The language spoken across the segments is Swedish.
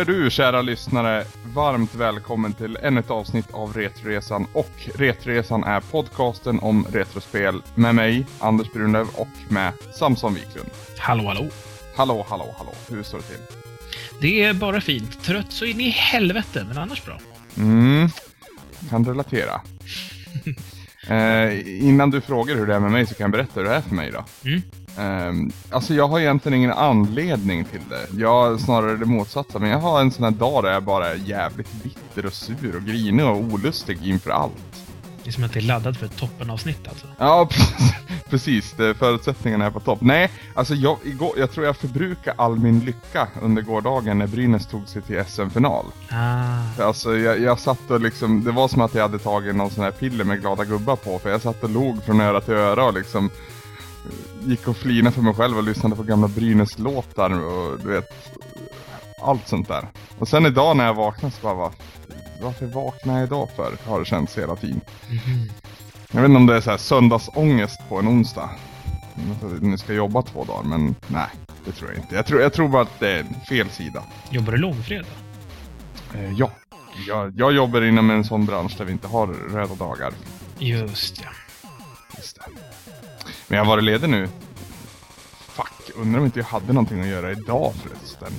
Är du, kära lyssnare, varmt välkommen till ännu ett avsnitt av Retroresan. Och Retroresan är podcasten om retrospel med mig, Anders Brunlöv, och med Samson Wiklund. Hallå, hallå. Hallå, hallå, hallå. Hur står det till? Det är bara fint. Trött så in i helvete, men annars bra. Mm, kan relatera. eh, innan du frågar hur det är med mig så kan jag berätta hur det är för mig då. Mm. Um, alltså jag har egentligen ingen anledning till det. Jag snarare det motsatta. Men jag har en sån här dag där jag bara är jävligt bitter och sur och grinig och olustig inför allt. Det är som att det är laddat för ett toppenavsnitt alltså. Ja, precis. Förutsättningarna är på topp. Nej, alltså jag, igår, jag tror jag förbrukade all min lycka under gårdagen när Brynäs tog sig till SM-final. Ah. Alltså jag, jag satt och liksom, det var som att jag hade tagit någon sån här piller med glada gubbar på. För jag satt och log från öra till öra och liksom gick och flina för mig själv och lyssnade på gamla Brynäs-låtar och du vet, allt sånt där. Och sen idag när jag vaknade så bara, va, varför vaknar jag idag för? Har det känts hela tiden. Mm. Jag vet inte om det är så här söndagsångest på en onsdag. Ni ska jobba två dagar, men nej, det tror jag inte. Jag tror, jag tror bara att det är fel sida. Jobbar du långfredag? Eh, ja, jag, jag jobbar inom en sån bransch där vi inte har röda dagar. Just ja. Just det. Men jag har varit ledig nu. Fuck, undrar om inte jag hade någonting att göra idag förresten.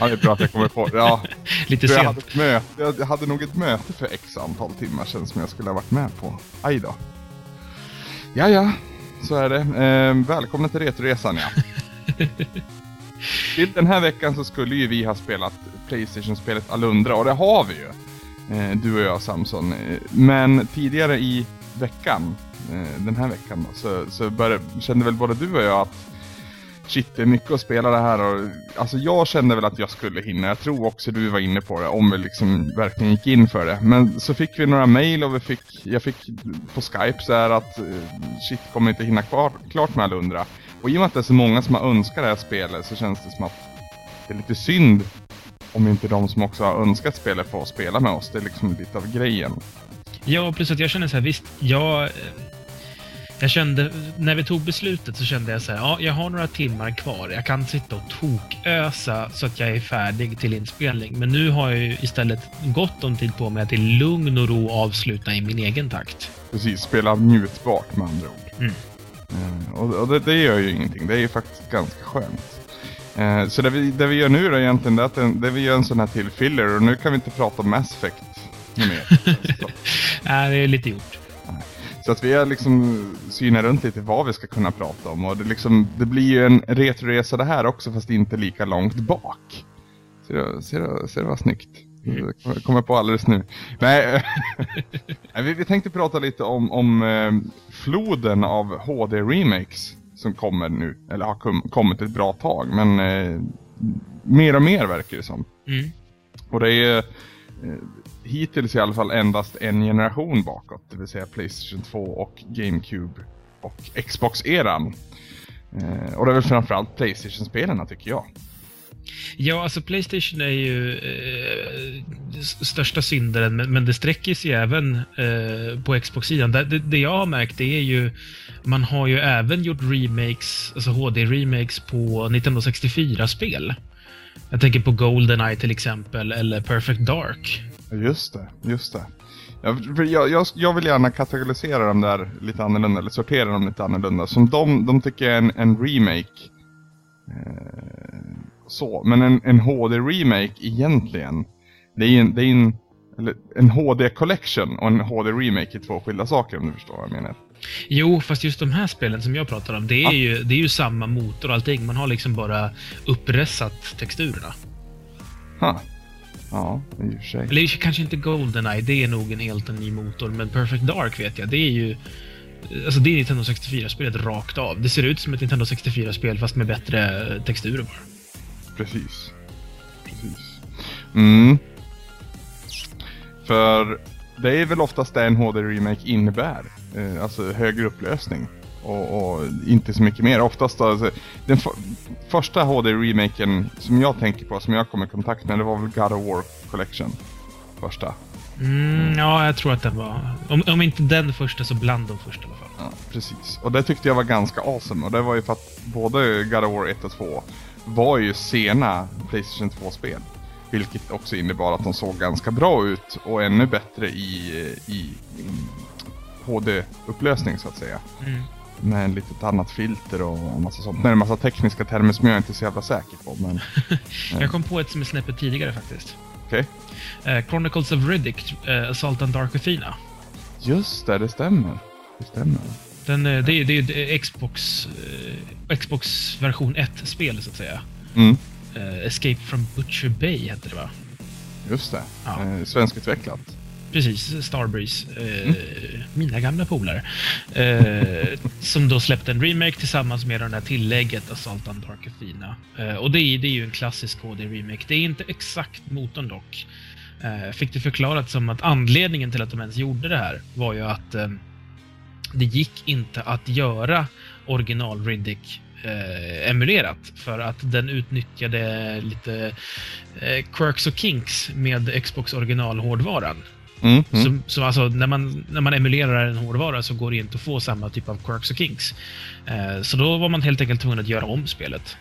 Ja, det är bra att jag kommer på Ja, Lite jag sent. hade, ett möte, jag hade nog ett möte för x antal timmar sedan som jag skulle ha varit med på. Aj då. Ja, ja, så är det. Eh, välkomna till Retoresan, ja. Till den här veckan så skulle ju vi ha spelat Playstation-spelet Alundra, och det har vi ju. Eh, du och jag, Samson. Eh, Men tidigare i veckan, Eh, den här veckan då, så, så började, kände väl både du och jag att shit, det är mycket att spela det här och alltså jag kände väl att jag skulle hinna. Jag tror också du var inne på det, om vi liksom verkligen gick in för det. Men så fick vi några mail och vi fick, jag fick på Skype så här att eh, shit, kommer inte hinna kvar, klart med Alundra. Och i och med att det är så många som har önskat det här spelet så känns det som att det är lite synd om inte de som också har önskat spelet får spela med oss. Det är liksom lite av grejen. Ja, plus att jag känner så här, visst, jag... eh, Jag kände, när vi tog beslutet så kände jag så här, ja, jag har några timmar kvar. Jag kan sitta och tokösa så att jag är färdig till inspelning. Men nu har jag ju istället gott om tid på mig att i lugn och ro avsluta i min egen takt. Precis, spela njutbart med andra ord. Mm. Eh, och och det, det gör ju ingenting, det är ju faktiskt ganska skönt. Eh, så det vi, det vi gör nu då egentligen, det är att det vi gör en sån här till filler och nu kan vi inte prata om Mass Effect Nej, det är lite gjort. så att vi har liksom synat runt lite vad vi ska kunna prata om och det, liksom, det blir ju en retroresa det här också fast inte lika långt bak. Ser du, ser du, ser du vad snyggt? Mm. Kommer- på alldeles nu. Nej, vi, vi tänkte prata lite om, om eh, floden av HD-remakes som kommer nu, eller har kom, kommit ett bra tag, men eh, mer och mer verkar det som. Mm. Och det är eh, Eh, hittills i alla fall endast en generation bakåt, det vill säga Playstation 2 och GameCube och Xbox-eran. Eh, och det är väl framförallt Playstation-spelarna tycker jag. Ja, alltså Playstation är ju eh, största syndaren, men, men det sträcker sig ju även eh, på Xbox-sidan. Det, det, det jag har märkt det är ju, man har ju även gjort remakes, alltså HD-remakes på 1964-spel. Jag tänker på Goldeneye till exempel, eller Perfect Dark. Just det, just det. Jag, jag, jag, jag vill gärna kategorisera dem där lite annorlunda, eller sortera dem lite annorlunda. Som de, de tycker jag är en, en remake. Eh, så, men en, en HD-remake egentligen, det är en, det är en, eller en HD-collection och en HD-remake är två skilda saker om du förstår vad jag menar. Jo, fast just de här spelen som jag pratar om, det är, Ja. ju, det är ju samma motor och allting. Man har liksom bara uppressat texturerna. Ha. Ja, i och för sig. Eller kanske inte Goldeneye, det är nog en helt ny motor, men Perfect Dark vet jag, det är ju... Alltså det är Nintendo 64-spelet rakt av. Det ser ut som ett Nintendo 64-spel fast med bättre texturer bara. Precis. Precis. Mm. För det är väl oftast det en HD-remake innebär. Eh, alltså högre upplösning. Och, och inte så mycket mer. Oftast alltså, den för, första HD-remaken som jag tänker på, som jag kom i kontakt med, det var väl God of War Collection. Första. Mm, ja, jag tror att den var... Om, om inte den första så bland de första i alla fall. Ja, precis. Och det tyckte jag var ganska awesome. Och det var ju för att både God of War 1 och 2 var ju sena Playstation 2-spel. Vilket också innebar att de såg ganska bra ut och ännu bättre i, i, i HD-upplösning så att säga. Mm. Med en litet annat filter och massa sånt. Men en massa tekniska termer som jag inte är så jävla säker på. Men Jag kom på ett som är snäppet tidigare faktiskt. okej. Eh, Chronicles of Riddick, uh, Assault on Dark Athena. Just det, det stämmer. Det stämmer. Den, eh, det, är- det är det är Xbox, Xbox version 1-spel så att säga. Mm, Eh, Escape from Butcher Bay hette det va? just det. Ja. Eh, svenskutvecklat. Precis, Starbreeze. Eh, Mina gamla polare. Som då släppte en remake tillsammans med det där tillägget Assault on Dark Athena. Och det är, det är ju en klassisk HD-remake. Det är inte exakt motorn dock. Fick det förklarat som att anledningen till att de ens gjorde det här var ju att det gick inte att göra original Riddick eh, emulerat för att den utnyttjade lite eh, quirks och kinks med Xbox originalhårdvaran. Mm, mm. Så, så alltså, när, man, när man emulerar en hårdvara så går det inte att få samma typ av quirks och kinks. Eh, så då var man helt enkelt tvungen att göra om spelet.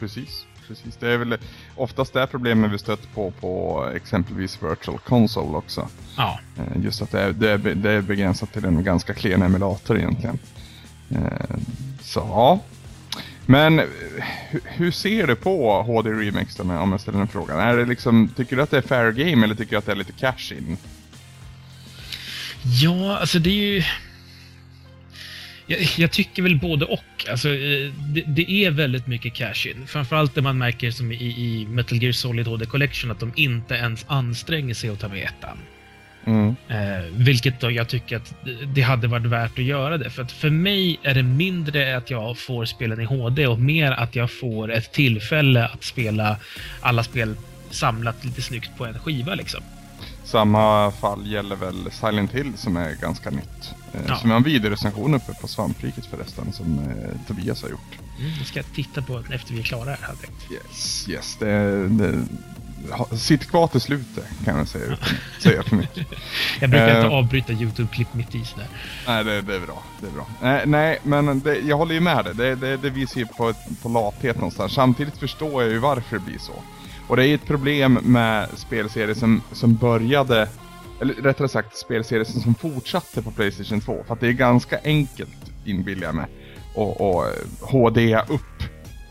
Precis. Precis. Det är väl oftast det problemet vi stött på på exempelvis Virtual Console också. Ja, Eh, Just att det är, det, är, be- det är begränsat till en ganska klen emulator egentligen. Eh, Så ja. Men eh, hur, ser du på HD Remix då, om jag ställer den frågan? Är det liksom, tycker du att det är fair game eller tycker du att det är lite cash in? ja alltså det är ju... Jag, jag tycker väl både och. Alltså, eh, det, det är väldigt mycket cash in. Framförallt det man märker som i, i Metal Gear Solid HD Collection att de inte ens anstränger sig att ta med ettan. Mm. Eh, vilket då jag tycker att det hade varit värt att göra det. För att för mig är det mindre att jag får spelen i HD och mer att jag får ett tillfälle att spela alla spel samlat lite snyggt på en skiva liksom. Samma fall gäller väl Silent Hill som är ganska nytt. Eh, Ja. Som har en videorecension uppe på Svampriket förresten som eh, Tobias har gjort. Mm, det ska jag titta på efter vi är klara här. Yes, yes. Det, det, sitt kvar till slutet kan jag säga utan säga för mycket. Jag brukar Eh. inte avbryta YouTube-klipp mitt i sådär. Nej, det, det är bra. Det är bra. Nej, nej men det, jag håller ju med dig. Det, det, det visar ju på, ett, på lathet någonstans. Samtidigt förstår jag ju varför det blir så. Och det är ju ett problem med spelserier som, som började, eller rättare sagt spelserier som, fortsatte på Playstation 2. För att det är ganska enkelt, inbillar jag mig, att HD upp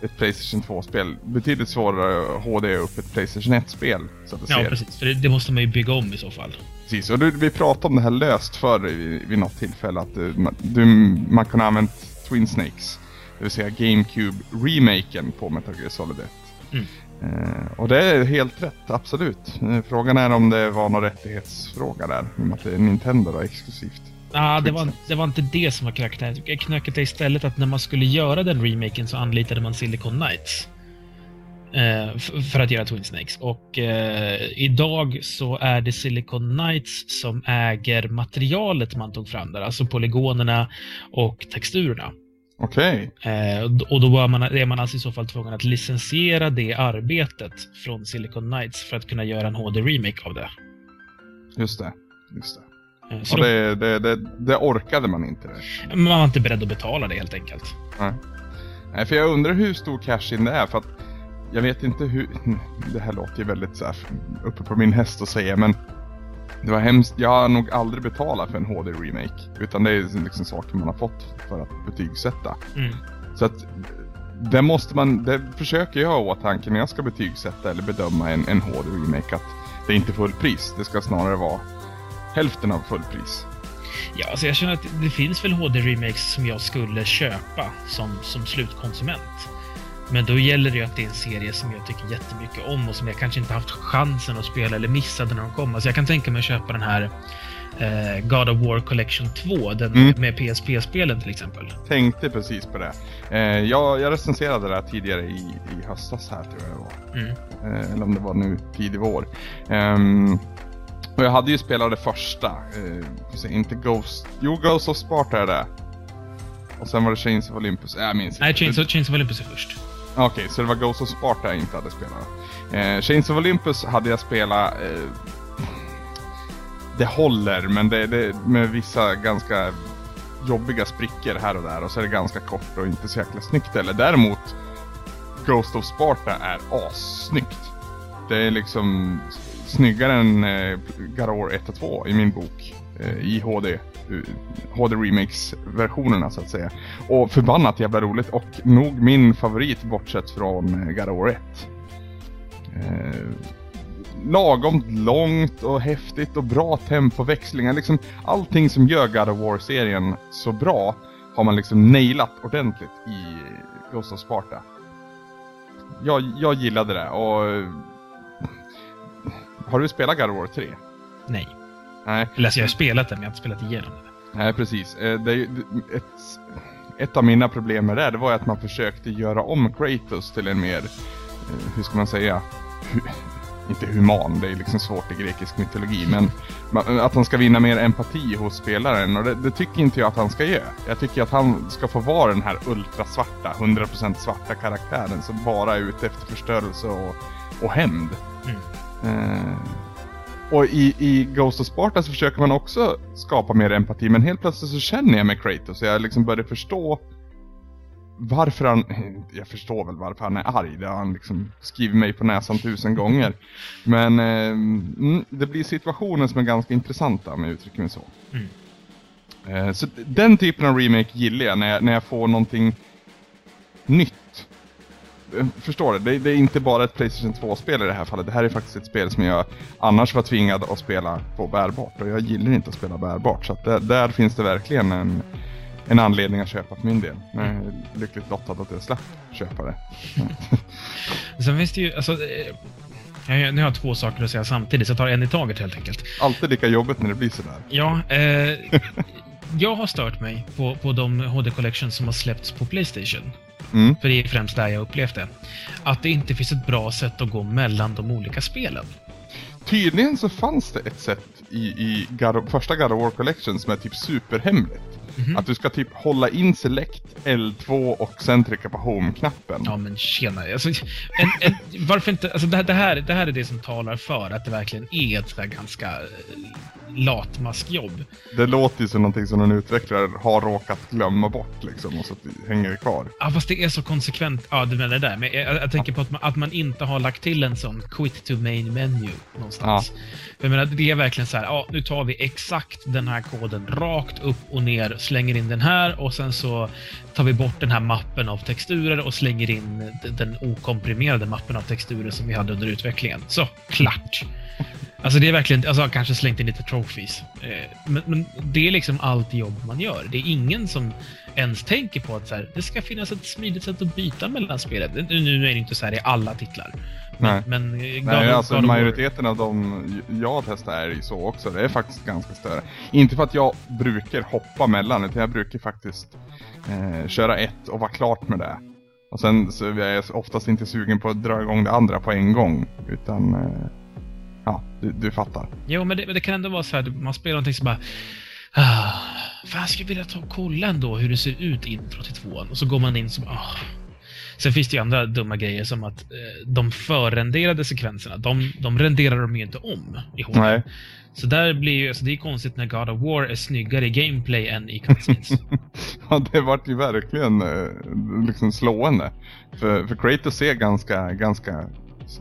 ett Playstation 2-spel. Betydligt svårare att HD upp ett Playstation 1-spel. Så att det Ja, ser. precis. För det, det måste man ju bygga om i så fall. Precis, och du, vi pratade om det här löst förr vid, vid något tillfälle att du, ma- du, man kunde ha använt Twin Snakes. Det vill säga GameCube-remaken på Metal Gear Solid 1. Mm. Eh, och det är helt rätt, absolut. Eh, frågan är om det var någon rättighetsfråga där. I och med att det är Nintendo då, exklusivt. Ah, det, var, det var inte det som var knöket. Knöket är istället att när man skulle göra den remaken så anlitade man Silicon Knights. Eh, för att göra Twin Snakes. Och eh, idag så är det Silicon Knights som äger materialet man tog fram där. Alltså polygonerna och texturerna. Okej, Eh, och d- och då var man, är man alltså i så fall tvungen att licensiera det arbetet från Silicon Knights för att kunna göra en HD-remake av det. just det. Just det. Eh, så Och det, det, det, det orkade man inte. Man var inte beredd att betala det helt enkelt. Nej. Nej, för jag undrar hur stor cash in det är för att jag vet inte hur, det här låter ju väldigt så här uppe på min häst att säga men det var hemskt, jag har nog aldrig betalat för en HD-remake utan det är liksom saker man har fått för att betygsätta. Mm. Så att det måste man, det försöker jag ha i åtanke när jag ska betygsätta eller bedöma en, en HD-remake att det är inte fullpris, det ska snarare vara hälften av fullpris. Ja, alltså jag känner att det finns väl HD-remakes som jag skulle köpa som, som slutkonsument. Men då gäller det ju att det är en serie som jag tycker jättemycket om och som jag kanske inte haft chansen att spela eller missade när de kom. Alltså jag kan tänka mig att köpa den här eh, God of War Collection 2, den Mm. med PSP-spelen till exempel. Tänkte precis på det. Eh, jag, jag recenserade det här tidigare i, i höstas här tror jag det var. Mm. Eh, eller om det var nu tidig vår. Ehm, och jag hade ju spelat det första. Eh, inte Ghost... Jo, Ghost of Sparta är det. Och sen var det Chains of Olympus. Äh, Jag minns Nej, inte. Chains of, Chains of Olympus är först. Okej, så det var Ghost of Sparta jag inte hade spelat. Eh, Chains of Olympus hade jag spelat... Eh, det håller, men det, det med vissa ganska jobbiga sprickor här och där. Och så är det ganska kort och inte så jäkla snyggt heller. Däremot, Ghost of Sparta är assnyggt. Det är liksom snyggare än eh, God of War 1 och 2 i min bok. Eh, I HD. HD eh, Remix-versionerna så att säga. Och förbannat jävla roligt och nog min favorit bortsett från eh, God of War 1. Eh, lagom långt och häftigt och bra tempoväxlingar. Liksom allting som gör God of War-serien så bra har man liksom nailat ordentligt i eh, Ghost of Sparta. Jag, jag gillade det och... Har du spelat God of War 3? Nej. Nej. Eller alltså, jag har spelat det, men jag har inte spelat igenom det. Nej, precis. Eh, Det är, ett, ett av mina problem med det, det var att man försökte göra om Kratos till en mer, eh, hur ska man säga, inte human, det är liksom svårt i grekisk mytologi, men att han ska vinna mer empati hos spelaren och det, det tycker inte jag att han ska göra. Jag tycker att han ska få vara den här ultrasvarta, 100% svarta karaktären som bara är ute efter förstörelse och, och hämnd. Eh, och i, i Ghost of Sparta så försöker man också skapa mer empati, men helt plötsligt så känner jag med Kratos och jag liksom börjar förstå varför han, jag förstår väl varför han är arg, det har han liksom skrivit mig på näsan tusen gånger. Men eh, mm, det blir situationer som är ganska intressanta om jag uttrycker mig så. Mm. Eh, så den typen av remake gillar jag, när jag, när jag får någonting nytt. Förstår du? Det, det är inte bara ett Playstation 2-spel i det här fallet. Det här är faktiskt ett spel som jag annars var tvingad att spela på bärbart. Och jag gillar inte att spela bärbart. Så att där, där finns det verkligen en, en anledning att köpa för min del. Jag är lyckligt lottad att jag slapp köpa det. Sen finns det ju, alltså... eh, jag- Nu har jag två saker att säga samtidigt, så jag tar en i taget helt enkelt. Alltid lika jobbigt när det blir sådär. Ja, eh, jag har stört mig på, på de HD Collections som har släppts på Playstation. Mm. För det är främst där jag upplevt det. Att det inte finns ett bra sätt att gå mellan de olika spelen. Tydligen så fanns det ett sätt i, i God första God of War Collection som är typ superhemligt. Mhm. Att du ska typ hålla in Select, L2 och sen trycka på Home-knappen. Ja, men tjena. Alltså, en, en, varför inte... Alltså det, här- det, här, det här är det som talar för att det verkligen är ett så här ganska eh, latmaskjobb. Det låter ju som någonting som en utvecklare har råkat glömma bort liksom och så att det hänger kvar. Ja, fast det är så konsekvent. Ja, du menar det där. Men jag, jag tänker på att man, att man inte har lagt till en sån quit to main menu någonstans. För jag menar, det är verkligen så här, ja, nu tar vi exakt den här koden rakt upp och ner, slänger in den här och sen så tar vi bort den här mappen av texturer och slänger in den okomprimerade mappen av texturer som vi hade under utvecklingen. Så, klart! Alltså det är verkligen, alltså kanske slängt in lite trophies. Eh, men, men det är liksom allt jobb man gör. Det är ingen som ens tänker på att så här, det ska finnas ett smidigt sätt att byta mellan spelen. Nu är det inte så här i alla titlar. Nej. Men, men Nej, alltså majoriteten av de jag testar är ju så också. Det är faktiskt ganska större. Inte för att jag brukar hoppa mellan, utan jag brukar faktiskt eh, köra ett och vara klart med det. Och sen så är jag oftast inte sugen på att dra igång det andra på en gång. Utan, eh, ja, du, du fattar. Jo, men det, men det kan ändå vara så här, man spelar någonting som bara... Ah, fan, jag skulle vilja ta och kolla ändå hur det ser ut intro till tvåan. Och så går man in som... Ah. Sen finns det ju andra dumma grejer som att eh, de förrenderade sekvenserna, de, de renderar de ju inte om i HD. Nej. Så där blir ju, alltså det är konstigt när God of War är snyggare i gameplay än i cutscenes. Ja, det vart ju verkligen eh, liksom slående. För, för Kratos ser ganska, ganska,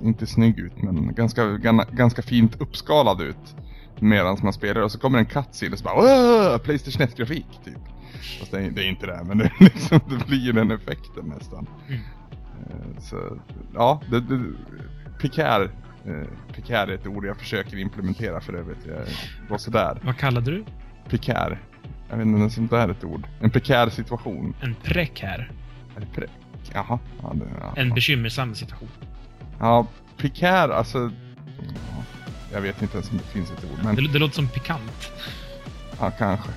inte snygg ut, men ganska, ganska, ganska fint uppskalad ut. Medan man spelar och så kommer en cutscene och så bara Playstation 1-grafik typ. Fast det är, det är inte det, men det, liksom, det blir ju den effekten nästan. Mm. Eh, Så, ja, det, det, Picard, eh, Picard är ett ord jag försöker implementera för övrigt. Jag var sådär. Vad kallade du? Picard. Jag vet inte om sånt där är ett ord. En prekär situation. En prekär. Är det pre... Jaha. Ja, det, ja. En bekymmersam situation. ja, prekär, alltså... Ja, jag vet inte ens om det finns ett ord, men Det, det låter som pikant. ja, kanske.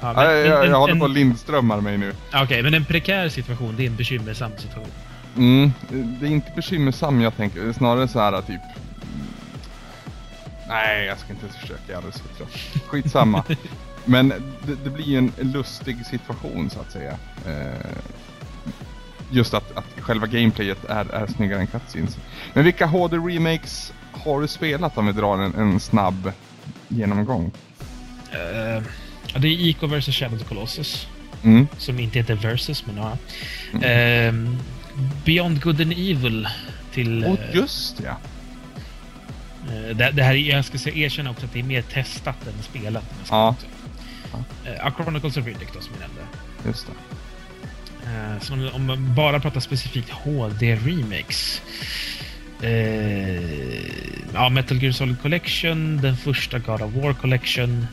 Ja, Ja, jag, jag, en- jag håller en- på att lindströmmar mig nu. Okej, men en prekär situation, det är en bekymmersam situation. Mm, det är inte bekymmersam jag tänker, det är snarare så här typ... Nej, jag ska inte ens försöka, jag är alldeles för trött. Skitsamma. Men det, det blir ju en lustig situation så att säga. Eh, just att, att själva gameplayet är, är snyggare än cutscenes. Men vilka HD-remakes har du spelat om vi drar en, en snabb genomgång? Uh, det är Ico vs Shadow of the Colossus. Mm. Som inte heter Versus, men ja. Ehm, Beyond Good and Evil till... Och eh, just ja. Eh, det, det här, jag ska erkänna också att det är mer testat än spelat. Ja. säga. Eh, A Chronicles of Riddick då, som jag nämnde. Just det. Eh, så om, om man bara pratar specifikt HD-remakes. Eh, ja, Metal Gear Solid Collection, den första God of War Collection.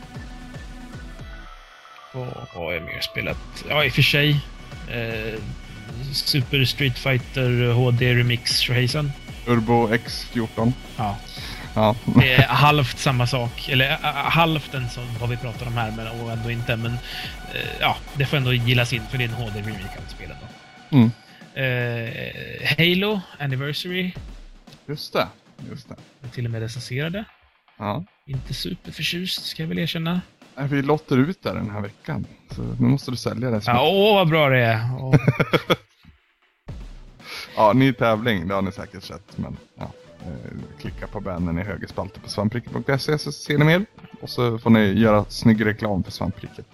Vad har jag mer spelat? Ja, i och för sig. Eh, Super Street Fighter HD Remix Shahezan. Urbo X14. Ja, Ja. det är halvt samma sak. Eller äh, halvten som vad vi pratar om här, men och ändå inte. Men eh, ja, det får ändå gillas in för det är en HD-remake av spelet. Då. Mm. Eh, Halo Anniversary. Just det. Just det. Jag till och med recenserade. Ja. Inte superförtjust, ska jag väl erkänna. Nej, Vi lotter ut där den här veckan. Så nu måste du sälja det. Ja, åh, vad bra det är! Ja, ny tävling, det har ni säkert sett. Men ja, eh, klicka på bannern i högerspalten på svampriket.se så ser ni mer. Och så får ni göra snygg reklam för svampriket.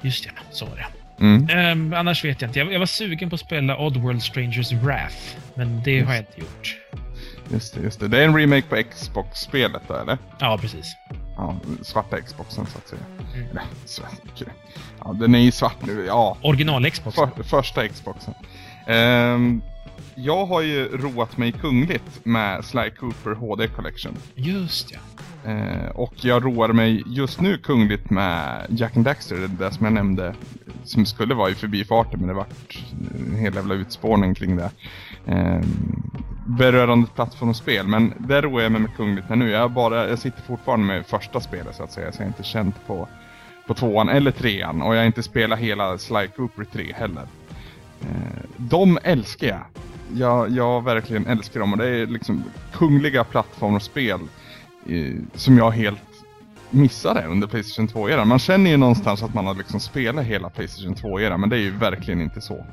just ja, så var det. Mm. Ehm, annars vet jag inte. Jag, jag var sugen på att spela Oddworld Strangers Wrath, men det har jag inte gjort. Just det, just det. Det är en remake på Xbox-spelet då, eller? Ja, precis. Ja, svarta Xboxen så att säga. Mm. Eller, svart. okej. Ja, den är ju svart nu. Ja, Original Xbox. för, första Xboxen. Ehm, jag har ju roat mig kungligt med Sly Cooper HD Collection. Just ja. Eh, och jag roar mig just nu kungligt med Jack and Daxter, det där som jag nämnde. Som skulle vara i förbifarten men det vart en hel jävla utspårning kring det. Eh, berörande plattformsspel, men där roar jag mig med kungligt med nu. Jag, bara, jag sitter fortfarande med första spelet så att säga, så jag har inte känt på, på tvåan eller trean. Och jag har inte spelat hela Sly Cooper 3 heller. Eh, de älskar jag. jag. Jag verkligen älskar dem och det är liksom kungliga plattformsspel eh, som jag helt missade under Playstation 2-eran. Man känner ju någonstans att man har liksom spelat hela Playstation 2-eran, men det är ju verkligen inte så.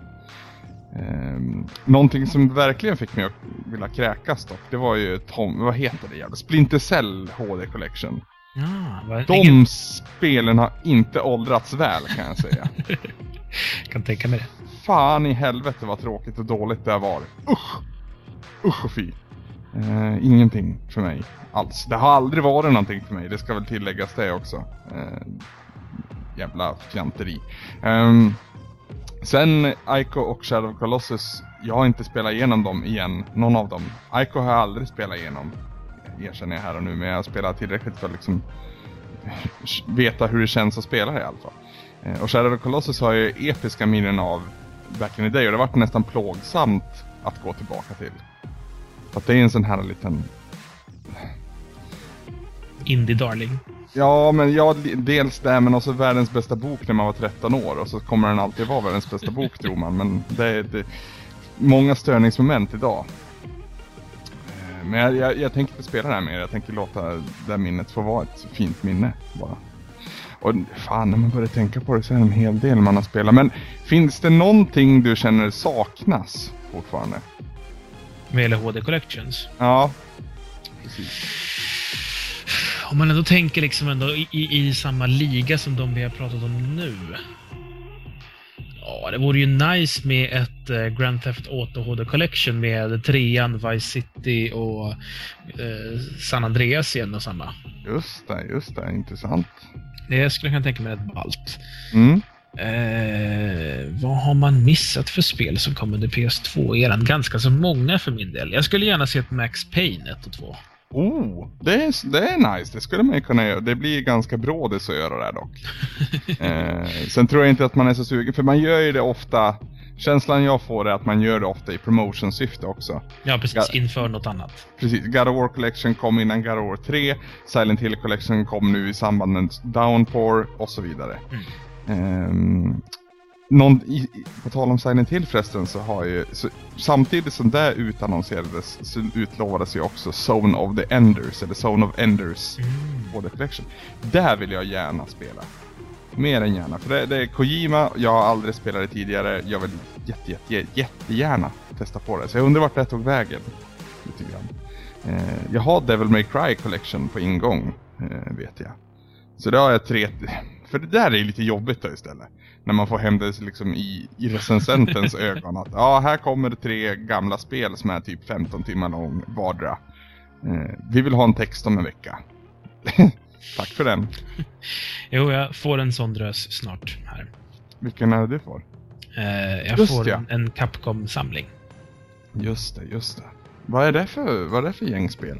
Um, någonting som verkligen fick mig att vilja kräkas dock, det var ju Tom, vad heter det jävla? Splinter Cell HD Collection. Ja, De ingen, spelen har inte åldrats väl kan jag säga. kan tänka mig det. Fan i helvete vad tråkigt och dåligt det har varit. Usch! Usch och fy. Eh, ingenting för mig alls. Det har aldrig varit någonting för mig, det ska väl tilläggas det också. Eh, jävla fjanteri. Ehm, sen Ico och Shadow of Colossus, jag har inte spelat igenom dem igen, någon av dem. Ico har jag aldrig spelat igenom, erkänner jag här och nu, men jag har spelat tillräckligt för att liksom veta hur det känns att spela det i alla fall. Eh, Och Shadow of Colossus har ju episka minnen av back in the day och det har varit nästan plågsamt att gå tillbaka till. Att det är en sån här liten... Indie Darling. Ja, men ja, dels det, men också världens bästa bok när man var 13 år och så kommer den alltid vara världens bästa bok tror man. Men det är det, många störningsmoment idag. Eh, Men jag, jag, jag tänker inte spela det här mer, jag tänker låta det här minnet få vara ett fint minne bara. Och fan, när man börjar tänka på det så är det en hel del man har spelat. Men finns det någonting du känner saknas fortfarande? Vad gäller HD Collections. Ja, precis. Om man ändå tänker liksom ändå i, i, i samma liga som de vi har pratat om nu. Ja, det vore ju nice med ett eh, Grand Theft Auto HD Collection med trean, Vice City och eh, San Andreas igen och samma. Just det, just det, intressant. Det skulle jag kunna tänka mig rätt ballt. Mm. Eh, vad har man missat för spel som kom under PS2-eran? Ganska så många för min del. Jag skulle gärna se ett Max Payne 1 och 2. Oh, det är, det är nice. Det skulle man ju kunna göra. Det blir ganska brådis att göra det här dock. eh, sen tror jag inte att man är så sugen, för man gör ju det ofta. Känslan jag får är att man gör det ofta i promotion-syfte också. Ja, precis. Ja. Inför något annat. Precis, God of War Collection kom innan God of War 3, Silent Hill Collection kom nu i samband med Downpour och så vidare. Mm. Ehm, någon, i, i, på tal om Silent Hill förresten så har ju, så, samtidigt som det utannonserades så utlovades ju också Zone of the Enders, eller Zone of Enders Mm. HD Collection. Där vill jag gärna spela. Mer än gärna, för det, det är Kojima, jag har aldrig spelat det tidigare, jag vill jätte, jätte, jättegärna testa på det. Så jag undrar vart det tog vägen. Lite grann. Eh, jag har Devil May Cry Collection på ingång, eh, vet jag. Så det har jag tre... För det där är lite jobbigt då istället. När man får hem det liksom i, i recensentens ögon att ja, här kommer tre gamla spel som är typ 15 timmar lång vardera. Eh, vi vill ha en text om en vecka. Tack för den. Jo, jag får en sån drös snart här. Vilken är det du får? Eh, jag Just får ja. en, en Capcom-samling. Just det, just det. Vad är det för, vad är det för gängspel?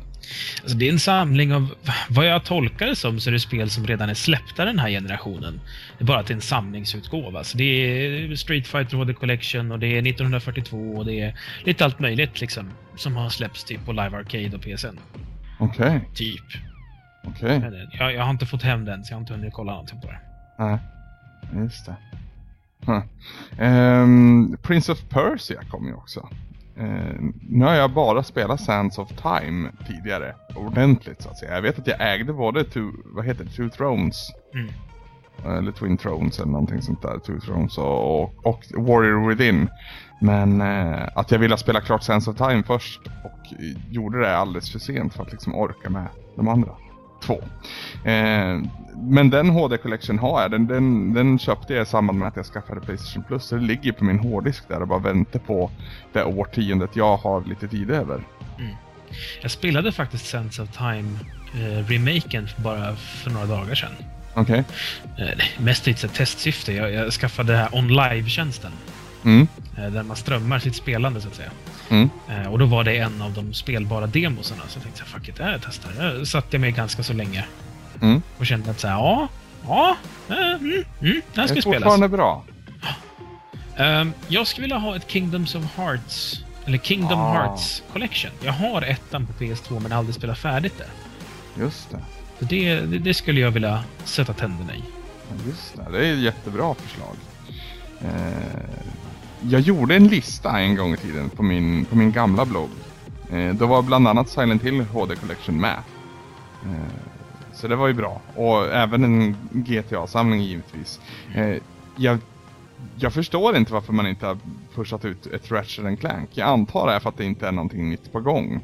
Alltså, det är en samling av, vad jag tolkar det som, så är det spel som redan är släppta den här generationen. Det är bara att det är en samlingsutgåva. Så det är Street Fighter HD Collection och det är 1942 och det är lite allt möjligt liksom. Som har släppts typ på Live Arcade och PSN. Okej, Typ. okej. Men, eh, Jag, jag har inte fått hem den, så jag har inte hunnit kolla någonting på det. Nej, just det. Huh. Ehm, Prince of Persia kom ju också. Ehm, nu har jag bara spelat Sands of Time tidigare, ordentligt så att säga. Jag vet att jag ägde både two, vad heter det, Two Thrones, Mm. eller Twin Thrones eller någonting sånt där, Two Thrones och, och, och Warrior Within. Men eh, att jag ville spela klart Sands of Time först och eh, gjorde det alldeles för sent för att liksom orka med de andra två. Eh, men den HD Collection har jag. Den, den, den köpte jag i samband med att jag skaffade Playstation Plus. Så det ligger på min hårddisk där och bara väntar på det årtiondet jag har lite tid över. Jag spelade faktiskt Sense of Time eh, bara för några dagar sedan. Okej? Eh, mest i ett testsyfte. Jag, jag skaffade det här OnLive-tjänsten. Mm. Eh, där man strömmar sitt spelande så att säga. Mm. Eh, och då var det en av de spelbara demosarna. Så jag tänkte, fuck it, jag testar. Jag satt jag med ganska så länge. Mm. Och kände att så här, ja, ja, eh, mm, mm, det här Det ska är spelas. fortfarande bra. Ehm, jag skulle vilja ha ett Kingdoms of Hearts, eller Kingdom Ah. Hearts Collection. Jag har ettan på PS2 men aldrig spelat färdigt det. Just det. Så det, det, det skulle jag vilja sätta tänderna i. Just det, det är ett jättebra förslag. Eh, jag gjorde en lista en gång i tiden på min, på min gamla blogg. Eh, då var bland annat Silent Hill HD Collection med. Eh, så det var ju bra. Och även en GTA-samling givetvis. Eh, jag, jag förstår inte varför man inte har pushat ut ett Ratchet Clank. Jag antar det är för att det inte är någonting nytt på gång.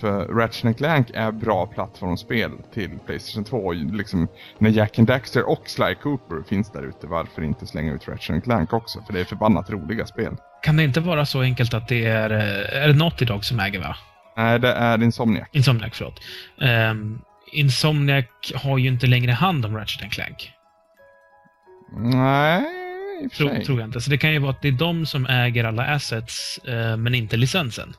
För Ratchet Clank är bra plattformsspel till Playstation 2. Och Liksom, när Jack and Daxter och Sly Cooper finns där ute, varför inte slänga ut Ratchet Clank också? För det är förbannat roliga spel. Kan det inte vara så enkelt att det är, eh, är det Naughty Dog som äger va? Nej, det är Insomniac. Insomniac, förlåt. Um, Insomniac har ju inte längre hand om Ratchet Clank. Nej, i och för sig. tror jag inte. Så det kan ju vara att det är de som äger alla assets, eh, men inte licensen.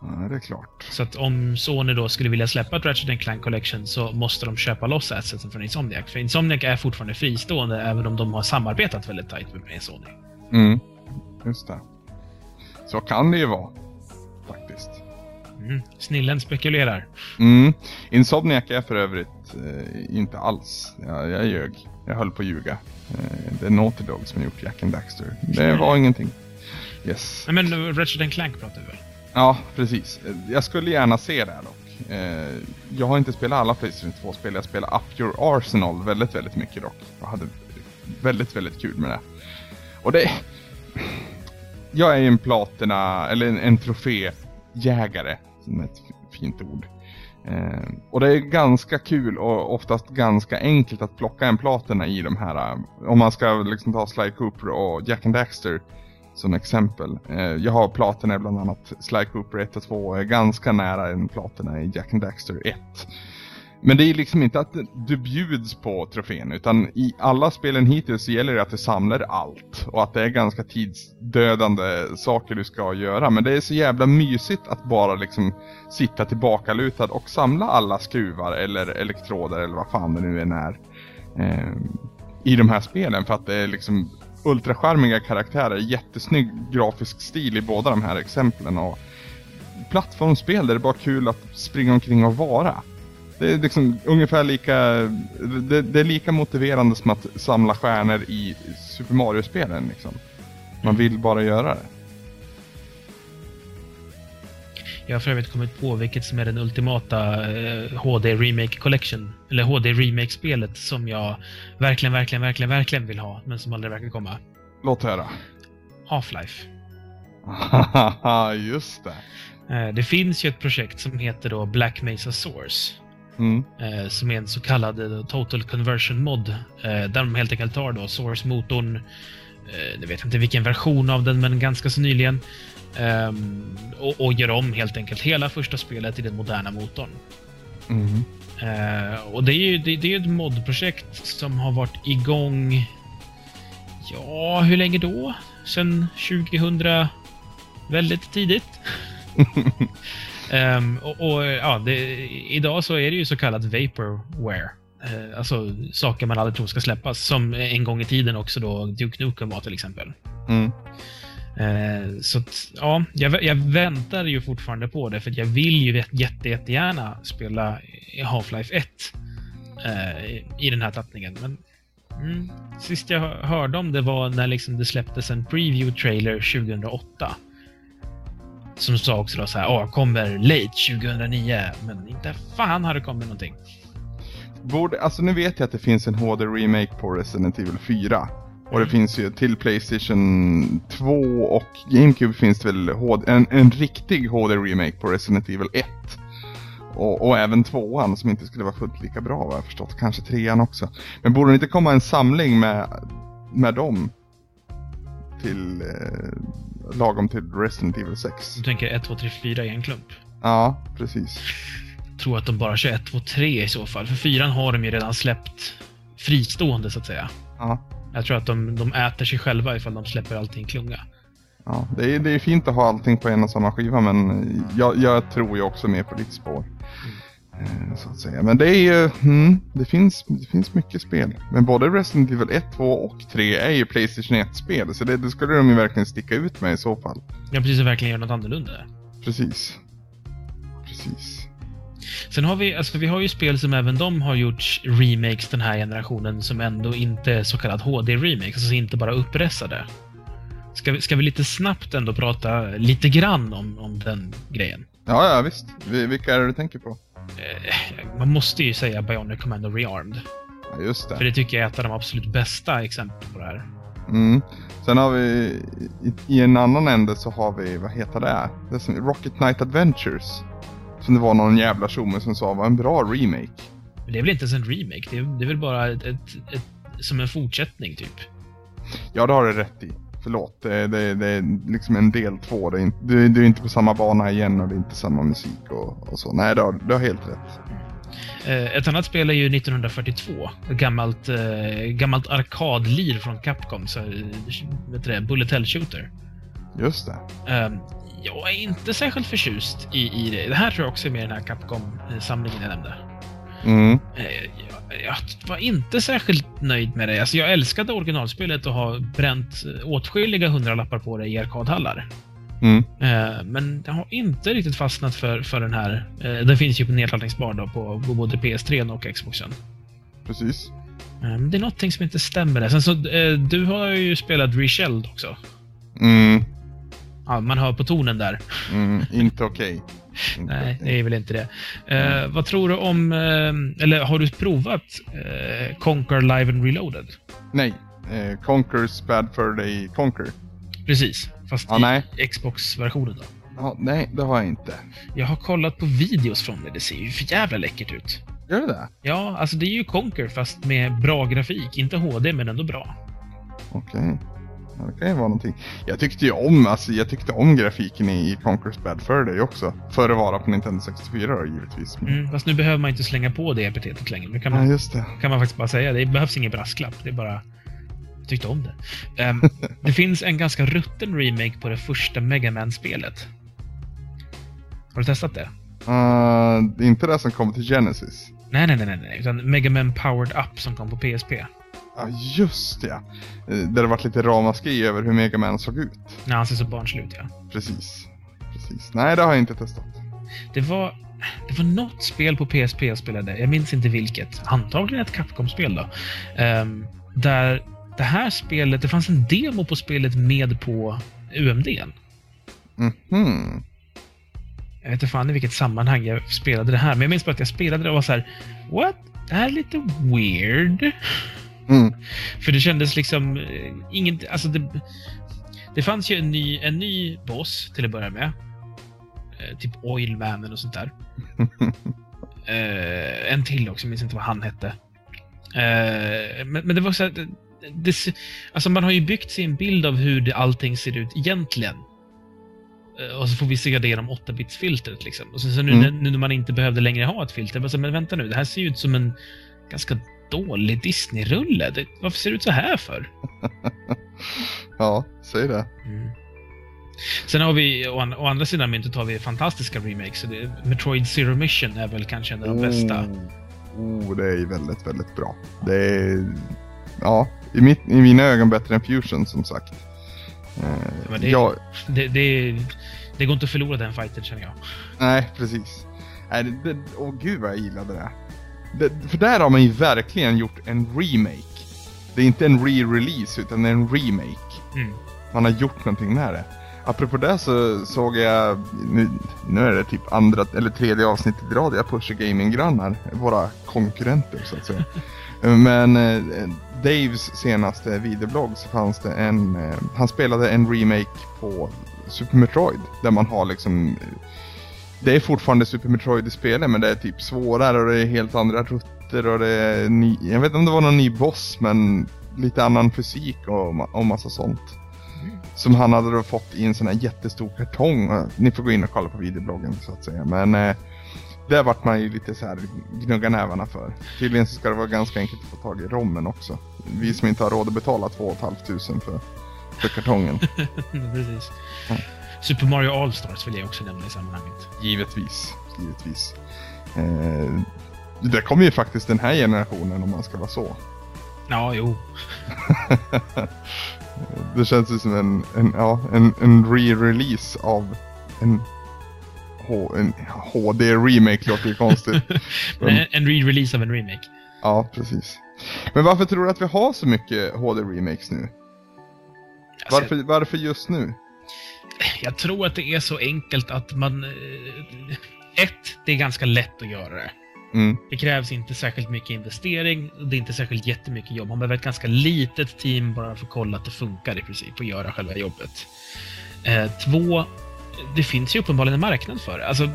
Ja, det är klart. Så att om Sony då skulle vilja släppa ett Ratchet Clank Collection så måste de köpa loss assetsen från Insomniac. För Insomniac är fortfarande fristående även om de har samarbetat väldigt tajt med Sony. Mm, just det. Så kan det ju vara. Faktiskt. Mm. Snillen spekulerar. Mm. Insomniac är för övrigt eh, inte alls. Jag, jag ljög. Jag höll på att ljuga. Eh, det är Naughty Dog som gjort Jack and Daxter. Det var ingenting. Yes. Nej, men Ratchet Clank pratar vi väl? Ja, precis. Jag skulle gärna se det här dock. Eh, jag har inte spelat alla Playstation 2-spel. Jag spelade Up Your Arsenal väldigt, väldigt mycket dock. Jag hade väldigt, väldigt kul med det. Och det... Jag är ju en platina, eller en, en troféjägare, som är ett fint ord. Eh, och det är ganska kul och oftast ganska enkelt att plocka en platina i de här. Eh, om man ska liksom ta Sly Cooper och Jack and Daxter som exempel. Eh, jag har platina i bland annat Sly Cooper 1 och 2 och är ganska nära en platina i Jack and Daxter 1. Men det är liksom inte att du bjuds på trofén utan i alla spelen hittills så gäller det att du samlar allt och att det är ganska tidsdödande saker du ska göra. Men det är så jävla mysigt att bara liksom sitta tillbakalutad och samla alla skruvar eller elektroder eller vad fan det nu än är. Eh, I de här spelen för att det är liksom ultracharmiga karaktärer, jättesnygg grafisk stil i båda de här exemplen och plattformsspel där det är bara kul att springa omkring och vara. Det är liksom ungefär lika, det, det är lika motiverande som att samla stjärnor i Super Mario-spelen liksom. Man vill bara göra det. Jag har för övrigt kommit på vilket som är den ultimata eh, HD Remake Collection, eller HD Remake-spelet som jag verkligen, verkligen, verkligen, verkligen vill ha, men som aldrig verkar komma. Låt höra. Half-Life. Just det. Eh, det finns ju ett projekt som heter då Black Mesa Source. Mm. eh, som är en så kallad eh, Total Conversion Mod. Eh, där de helt enkelt tar då Source-motorn, jag vet inte vilken version av den, men ganska så nyligen. Um, och, och gör om helt enkelt hela första spelet i den moderna motorn. Mm. Uh, och det är ju det, det är ett modprojekt som har varit igång... Ja, hur länge då? Sen 2000... Väldigt tidigt. um, och, och, ja, det, idag så är det ju så kallat vaporware. Uh, alltså saker man aldrig tror ska släppas. Som en gång i tiden också då Duke Nukem var till exempel. Mm. Eh, så att, ja, jag, jag, väntar ju fortfarande på det för jag vill ju jätte, jättegärna spela Half-Life 1 eh, i den här tappningen. Men mm, sist jag hörde om det var när liksom det släpptes en preview-trailer 2008. Som sa också då så här, åh, kommer late 2009, men inte fan har det kommit någonting. Borde, alltså nu vet jag att det finns en HD-remake på Resident Evil 4. Och det finns ju till Playstation 2 och GameCube finns det väl HD, en, en riktig HD-remake på Resident Evil 1. Och, och, även tvåan som inte skulle vara fullt lika bra vad jag förstått. Kanske trean också. Men borde det inte komma en samling med, med dem? Till eh, lagom till Resident Evil 6. Du tänker 1, 2, 3, 4 i en klump? Ja, precis. Jag tror att de bara kör 1, 2, 3 i så fall. För fyran har de ju redan släppt fristående så att säga. Ja. Jag tror att de, de äter sig själva ifall de släpper allting klunga. Ja, det är, det är fint att ha allting på en och samma skiva men jag, jag tror ju också mer på ditt spår. Mm. Så att säga. Men det är mm, det, finns, det finns mycket spel. Men både Resident Evil 1, 2 och 3 är ju Playstation 1-spel. Så det, det, skulle de ju verkligen sticka ut med i så fall. Ja, precis. Och verkligen göra något annorlunda. Precis. Precis. Sen har vi, alltså vi har ju spel som även de har gjort remakes den här generationen som ändå inte är så kallad HD-remakes, alltså inte bara uppressade. Ska vi, ska vi lite snabbt ändå prata lite grann om, om den grejen? Ja, ja visst. Vilka är det du tänker på? Eh, man måste ju säga Bionic Commando Rearmed. Ja, just det. För det tycker jag är ett av de absolut bästa exemplen på det här. Mm. Sen har vi i, i, en annan ände så har vi, vad heter det? det som Rocket Knight Adventures. Som det var någon jävla tjomme som sa var en bra remake. Men det är väl inte ens en remake? Det är, det är väl bara ett, ett, ett, som en fortsättning typ? Ja, det har du rätt i. Förlåt, det, det, det är liksom en del två. Det är, inte, det, det är inte på samma bana igen och det är inte samma musik och, och så. Nej, du har, du har helt rätt. Eh, ett annat spel är ju 1942. Ett gammalt, eh, gammalt arkadlir från Capcom. Så, vet du det, Bullet Hell Shooter. Just det. Jag är inte särskilt förtjust i, i det. Det här tror jag också är med i den här Capcom-samlingen jag nämnde. Mm. Jag, jag, var inte särskilt nöjd med det. Alltså jag älskade originalspelet och har bränt åtskilliga hundralappar på det i arkadhallar. Mm. Men jag har inte riktigt fastnat för, för den här. Den finns ju på nedladdningsbar då på, både PS3 och Xboxen. Precis. Det är någonting som inte stämmer där. Sen så, du har ju spelat Reshelled också. Mm. Ja, man hör på tonen där. Mm, inte okej. Okay. Nej, det är väl inte det. Mm. Uh, vad tror du om, uh, eller har du provat uh, Conquer Live and Reloaded? Nej, uh, Conquer's Bad Fur Day Conquer. Precis, fast ja, i Xbox-versionen då. Ja, nej, det har jag inte. Jag har kollat på videos från det. Det ser ju för jävla läckert ut. Gör det det? Ja, alltså det är ju Conquer fast med bra grafik. Inte HD, men ändå bra. Okej. Okay. Det kan ju vara någonting. Jag tyckte ju om, alltså jag tyckte om grafiken i, Conquer's Bad Fur Day också. För att vara på Nintendo 64 då, givetvis. Mm, fast nu behöver man inte slänga på det epitetet längre. Nu kan man, ja, kan man faktiskt bara säga. Det behövs ingen brasklapp. Det är bara... Jag tyckte om det. Um, det finns en ganska rutten remake på det första Mega man spelet Har du testat det? Uh, det är inte det som kommer till Genesis? Nej, nej, nej, nej. Utan Mega Man Powered Up som kom på PSP. Ja, just ja. Eh, där det varit lite ramaskri över hur Mega Man såg ut. Ja, han ser så barnslig ut, ja. Precis. Precis. Nej, det har jag inte testat. Det var, det var något spel på PSP jag spelade. Jag minns inte vilket. Antagligen ett Capcom-spel då. Um, där det här spelet, det fanns en demo på spelet med på UMD. Mhm. Jag vet inte fan i vilket sammanhang jag spelade det här, men jag minns bara att jag spelade det och var så här, What? Det här är lite weird. Mm. För det kändes liksom... Eh, ingen, alltså det, det fanns ju en ny, en ny boss till att börja med. Eh, typ Oilmannen och sånt där. eh, en till också, jag minns inte vad han hette. Eh, men, men, det var så här, det, alltså man har ju byggt sin bild av hur det, allting ser ut egentligen. Eh, och så får vi se det genom 8-bits-filtret. Liksom. Och så, så nu, mm. nu när man inte behövde längre ha ett filter, men, så, men vänta nu, det här ser ju ut som en ganska dålig Disney-rulle. Varför ser det ut så här för? ja, säg det. Mm. Sen har vi, å, å andra sidan myntet har vi fantastiska remakes. Det, Metroid Zero Mission är väl kanske en av de bästa. Oh, det är väldigt, väldigt bra. Det är, ja, i, mitt, i mina ögon bättre än Fusion som sagt. Eh, det, jag... det, det, det, går inte att förlora den fighten känner jag. Nej, precis. Nej, det, åh gud vad jag gillade det. Det. För där har man ju verkligen gjort en remake. Det är inte en re-release utan en remake. Mm. Man har gjort någonting med det. Apropå det så såg jag, nu, nu är det typ andra eller tredje avsnittet i rad jag pushar gaming-grannar, våra konkurrenter så att säga. Men eh, Daves senaste videoblogg så fanns det en, eh, han spelade en remake på Super Metroid där man har liksom det är fortfarande Super Metroid i spelet men det är typ svårare och det är helt andra rutter och det är ny, jag vet inte om det var någon ny boss men lite annan fysik och, och massa sånt. Som han hade då fått i en sån här jättestor kartong. Ni får gå in och kolla på videobloggen så att säga. Men eh, där vart man ju lite så här gnugga nävarna för. Tydligen så ska det vara ganska enkelt att få tag i rommen också. Vi som inte har råd att betala 2 500 för, för kartongen. Precis. Ja. Super Mario All-Stars vill jag också nämna i sammanhanget. Givetvis. Givetvis. Eh, det kommer ju faktiskt den här generationen om man ska vara så. Ja, jo. det känns ju som en, en, ja, en, en re-release av en H en HD-remake låter ju konstigt. Men... en re-release av en remake. Ja, precis. Men varför tror du att vi har så mycket HD-remakes nu? Varför, varför just nu? Jag tror att det är så enkelt att man... Eh, ett, det är ganska lätt att göra det. Mm. Det krävs inte särskilt mycket investering, det är inte särskilt jättemycket jobb. Man behöver ett ganska litet team bara för att kolla att det funkar i princip och göra själva jobbet. Eh, två, det finns ju uppenbarligen en marknad för det. Alltså,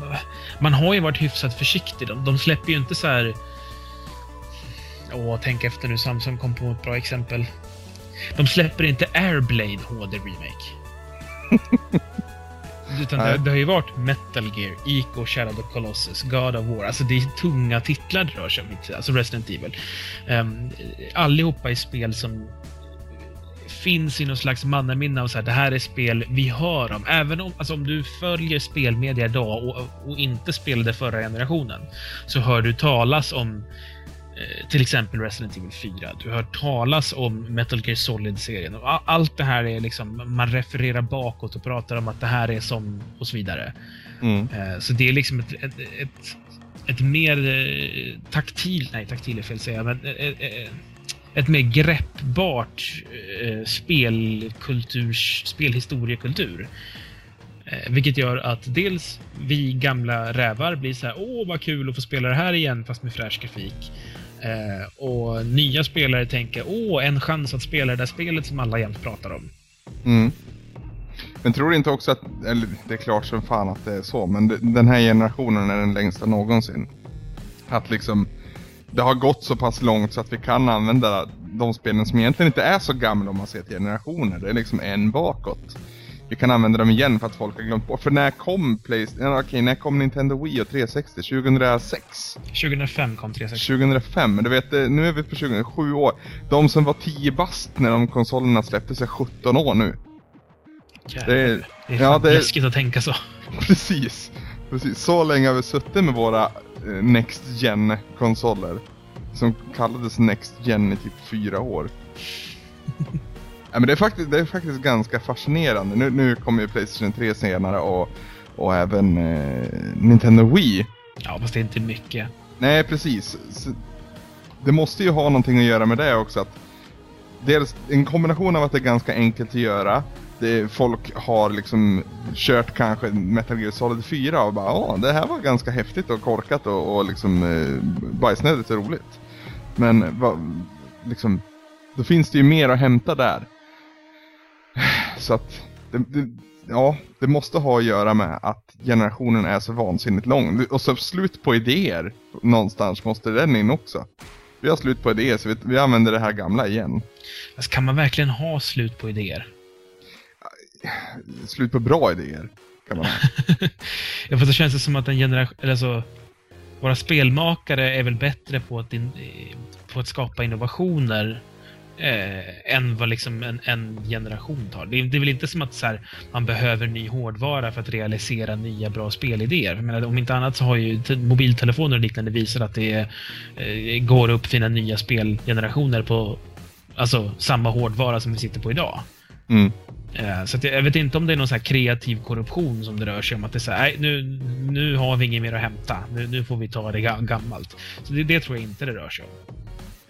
man har ju varit hyfsat försiktig. De, de släpper ju inte så här... Åh, tänk efter nu, Samsung kom på ett bra exempel. De släpper inte Airblade HD Remake. Utan det, det, har ju varit Metal Gear, Ico, Shadow of the Colossus, God of War. Alltså det är tunga titlar det rör sig om. Alltså Resident Evil. Um, allihopa är spel som finns i någon slags mannaminne av så här, det här är spel vi hör om. Även om, alltså om du följer spelmedia idag och, och inte spelade förra generationen så hör du talas om till exempel Resident Evil 4. Du hör talas om Metal Gear Solid-serien. Allt det här är liksom, man refererar bakåt och pratar om att det här är som och så vidare. Mm. Eh, så det är liksom ett, ett, ett, ett mer eh, taktil, nej taktil är fel att säga, men ett mer greppbart eh, spelkulturs, spelhistoriekultur. Eh, vilket gör att dels vi gamla rävar blir så här, åh vad kul att få spela det här igen fast med fräsch grafik. Eh, och nya spelare tänker, åh en chans att spela det där spelet som alla jämt pratar om. Mm. Men tror du inte också att, eller det är klart som fan att det är så, men den här generationen är den längsta någonsin. Att liksom det har gått så pass långt så att vi kan använda de spelen som egentligen inte är så gamla om man ser till generationer. Det är liksom en bakåt. Vi kan använda dem igen för att folk har glömt bort. För när kom Playstation? Okej, när kom Nintendo Wii och 360? 2006? 2005 kom 360. 2005, men du vet, eh, nu är vi på 2007 år. De som var 10 bast när de konsolerna släpptes är 17 år nu. Jävlar, det är, det är ja, det är läskigt att tänka så. Precis. Precis. Så länge har vi suttit med våra Eh, Next Gen-konsoler. Som kallades Next Gen i typ fyra år. ja, men det, är faktiskt, det är faktiskt ganska fascinerande. Nu, nu kommer ju Playstation 3 senare och, och även eh, Nintendo Wii. Ja, fast det är inte mycket. Nej, precis. Så, det måste ju ha någonting att göra med det också. Att dels en kombination av att det är ganska enkelt att göra det, folk har liksom kört kanske Metal Gear Solid 4 och bara ja, det här var ganska häftigt och korkat och, och liksom eh, bajsnödigt och roligt. Men va, liksom, då finns det ju mer att hämta där. Så att, det, det, ja, det måste ha att göra med att generationen är så vansinnigt lång. Och så slut på idéer någonstans måste den in också. Vi har slut på idéer så vi, vi använder det här gamla igen. Alltså, kan man verkligen ha slut på idéer? Slut på bra idéer kan man ha. ja, för det känns det som att en generation... Eller så, våra spelmakare är väl bättre på att, in, på att skapa innovationer eh, än vad liksom en, en generation tar. Det är, det är, väl inte som att här, man behöver ny hårdvara för att realisera nya bra spelidéer. Men om inte annat så har ju mobiltelefoner och liknande visat att det eh, går att uppfinna nya spelgenerationer på alltså, samma hårdvara som vi sitter på idag. Mm. Eh, så jag vet inte om det är någon så kreativ korruption som det rör sig om. Att det är så här, nej, nu, nu har vi inget mer att hämta. Nu, nu får vi ta det gammalt. Så det, det tror jag inte det rör sig om.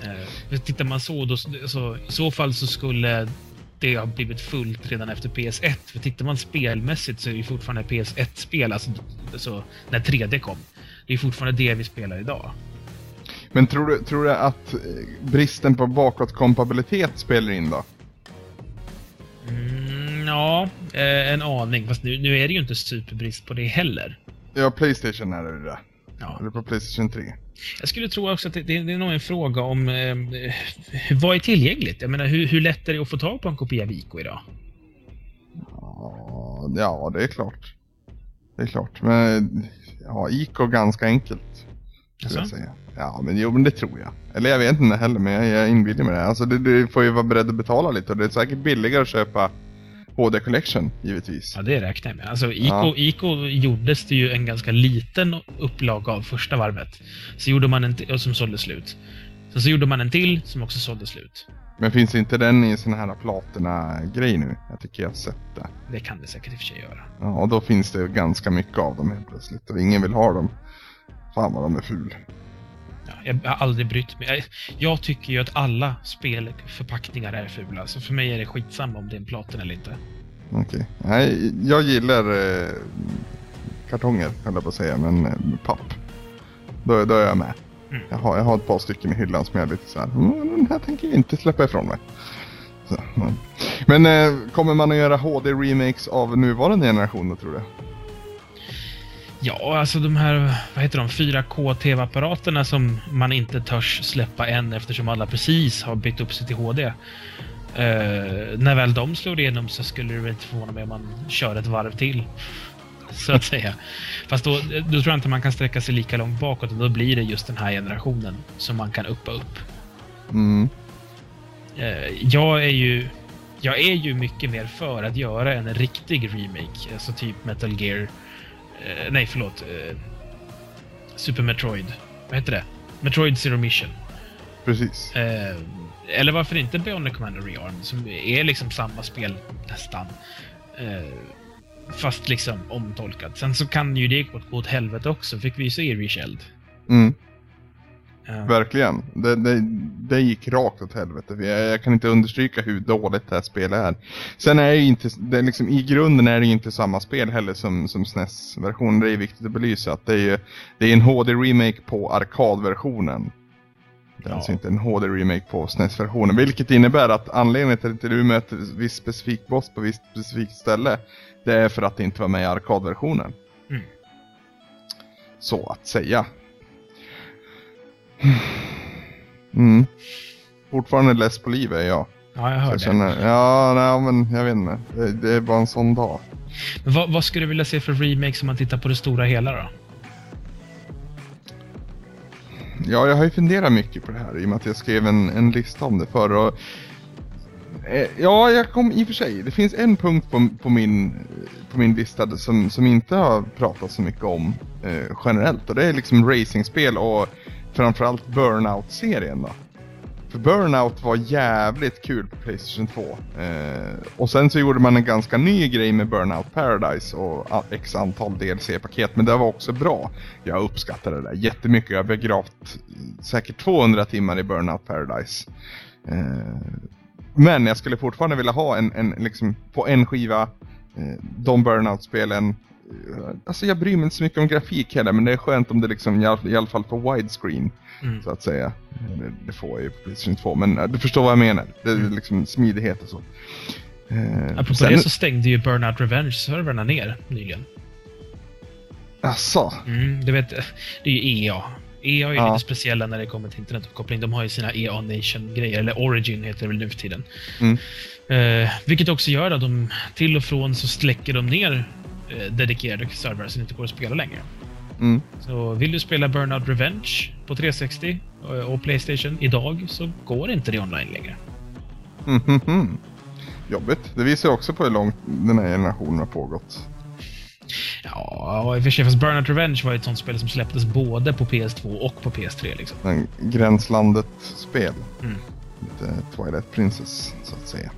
Eh, tittar man så, då, så, i så fall så skulle det ha blivit fullt redan efter PS1. För tittar man spelmässigt så är det fortfarande PS1-spel, alltså, alltså när 3D kom. Det är fortfarande det vi spelar idag. Men tror du, tror du att eh, bristen på bakåtkompatibilitet spelar in då? Mm, ja, eh, en aning. Fast nu, nu är det ju inte superbrist på det heller. Ja, Playstation är det det. Ja. Eller på Playstation 3. Jag skulle tro också att det, det, är nog en fråga om eh, vad är tillgängligt? Jag menar, hur, hur lätt är det att få tag på en kopia Vico idag? Ja, det är klart. Det är klart. Men ja, Ico ganska enkelt. Skulle jag säga. Ja, men jo, men det tror jag. Eller jag vet inte heller, men jag, jag inbillar mig det. Alltså, du, du får ju vara beredd att betala lite och det är säkert billigare att köpa HD Collection, givetvis. Ja, det räknar jag med. Alltså, Ico, ja. Ico gjordes det ju en ganska liten upplaga av första varvet. Så gjorde man en till, som sålde slut. Sen så gjorde man en till som också sålde slut. Men finns inte den i sån här platina-grej nu? Jag tycker jag har sett det. Det kan det säkert i och för sig göra. Ja, och då finns det ganska mycket av dem helt plötsligt. Och ingen vill ha dem. Fan vad de är ful. Ja, jag har aldrig brytt mig. Jag, jag tycker ju att alla spelförpackningar är fula. Så för mig är det skitsamma om det är en platen eller inte. Okej. Okay. Nej, jag gillar eh, kartonger, höll jag på att säga, men eh, papp. Då, då är jag med. Mm. Jag, har, jag har ett par stycken i hyllan som jag är lite så här, mm, den här tänker jag inte släppa ifrån mig. Så, mm. Men eh, kommer man att göra HD-remakes av nuvarande generationer tror du? Ja, alltså de här, vad heter de, 4K TV-apparaterna som man inte törs släppa än eftersom alla precis har bytt upp sig till HD. Uh, eh, när väl de slår igenom så skulle det inte förvåna mig om man kör ett varv till. Så att säga. Fast då, då tror jag inte man kan sträcka sig lika långt bakåt och då blir det just den här generationen som man kan uppa upp. Mm. Uh, jag är ju jag är ju mycket mer för att göra en riktig remake, alltså typ Metal Gear Eh, nej, förlåt. Eh, Super Metroid. Vad heter det? Metroid Zero Mission. Precis. Eh, eller varför inte Bionic Commander Rearm, som är liksom samma spel nästan. Eh, fast liksom omtolkat. Sen så kan ju det gå åt helvete också, fick vi ju se Resheld. Mm. Verkligen. Det, det, det, gick rakt åt helvete. Jag, jag, kan inte understryka hur dåligt det här spelet är. Sen är det inte, det är liksom, i grunden är det inte samma spel heller som, som SNES-versionen. Det är viktigt att belysa att det är, ju, det är en HD-remake på arkadversionen. Det är ja. alltså inte en HD-remake på SNES-versionen. Vilket innebär att anledningen till att du möter viss specifik boss på visst specifikt ställe. Det är för att det inte var med i arkadversionen. Mm. Så att säga. Mm. Fortfarande less på livet är jag. Ja, jag hör jag det. Känner, ja, nej, men jag vet inte. Det, det är bara en sån dag. Vad, vad skulle du vilja se för remake om man tittar på det stora hela då? Ja, jag har ju funderat mycket på det här i och med att jag skrev en, en lista om det förr. Och, eh, ja, jag kom i och för sig. Det finns en punkt på, på, min, på min lista som, som inte har pratat så mycket om eh, generellt. Och det är liksom racingspel och framförallt Burnout-serien då. För Burnout var jävligt kul på Playstation 2. Eh, och sen så gjorde man en ganska ny grej med Burnout Paradise och x antal DLC-paket. Men det var också bra. Jag uppskattade det där jättemycket. Jag har begravt säkert 200 timmar i Burnout Paradise. Eh, men jag skulle fortfarande vilja ha en, en liksom på en skiva eh, de Burnout-spelen alltså jag bryr mig inte så mycket om grafik heller men det är skönt om det liksom i alla, i alla fall får widescreen mm. så att säga. Det, det får jag ju på Playstation 2 men äh, du förstår vad jag menar. Det är mm. liksom smidighet och så. Eh, Apropå sen... det så stängde ju Burnout Revenge-servrarna ner nyligen. Asså? Mm, du vet, det är ju EA. EA är ju Ja. lite speciella när det kommer till internetuppkoppling. De har ju sina EA Nation-grejer, eller Origin heter det väl nu för tiden. Mm. Eh, vilket också gör att de till och från så släcker de ner eh, dedikerade servrar som inte går att spela längre. Mm. Så vill du spela Burnout Revenge på 360 och, och Playstation idag så går inte det online längre. Mhm. Jobbigt. Det visar också på hur långt den här generationen har pågått. Ja, i och för sig, fast Burnout Revenge var ju ett sånt spel som släpptes både på PS2 och på PS3 liksom. Gränslandet-spel. Mm. Lite Twilight Princess, så att säga.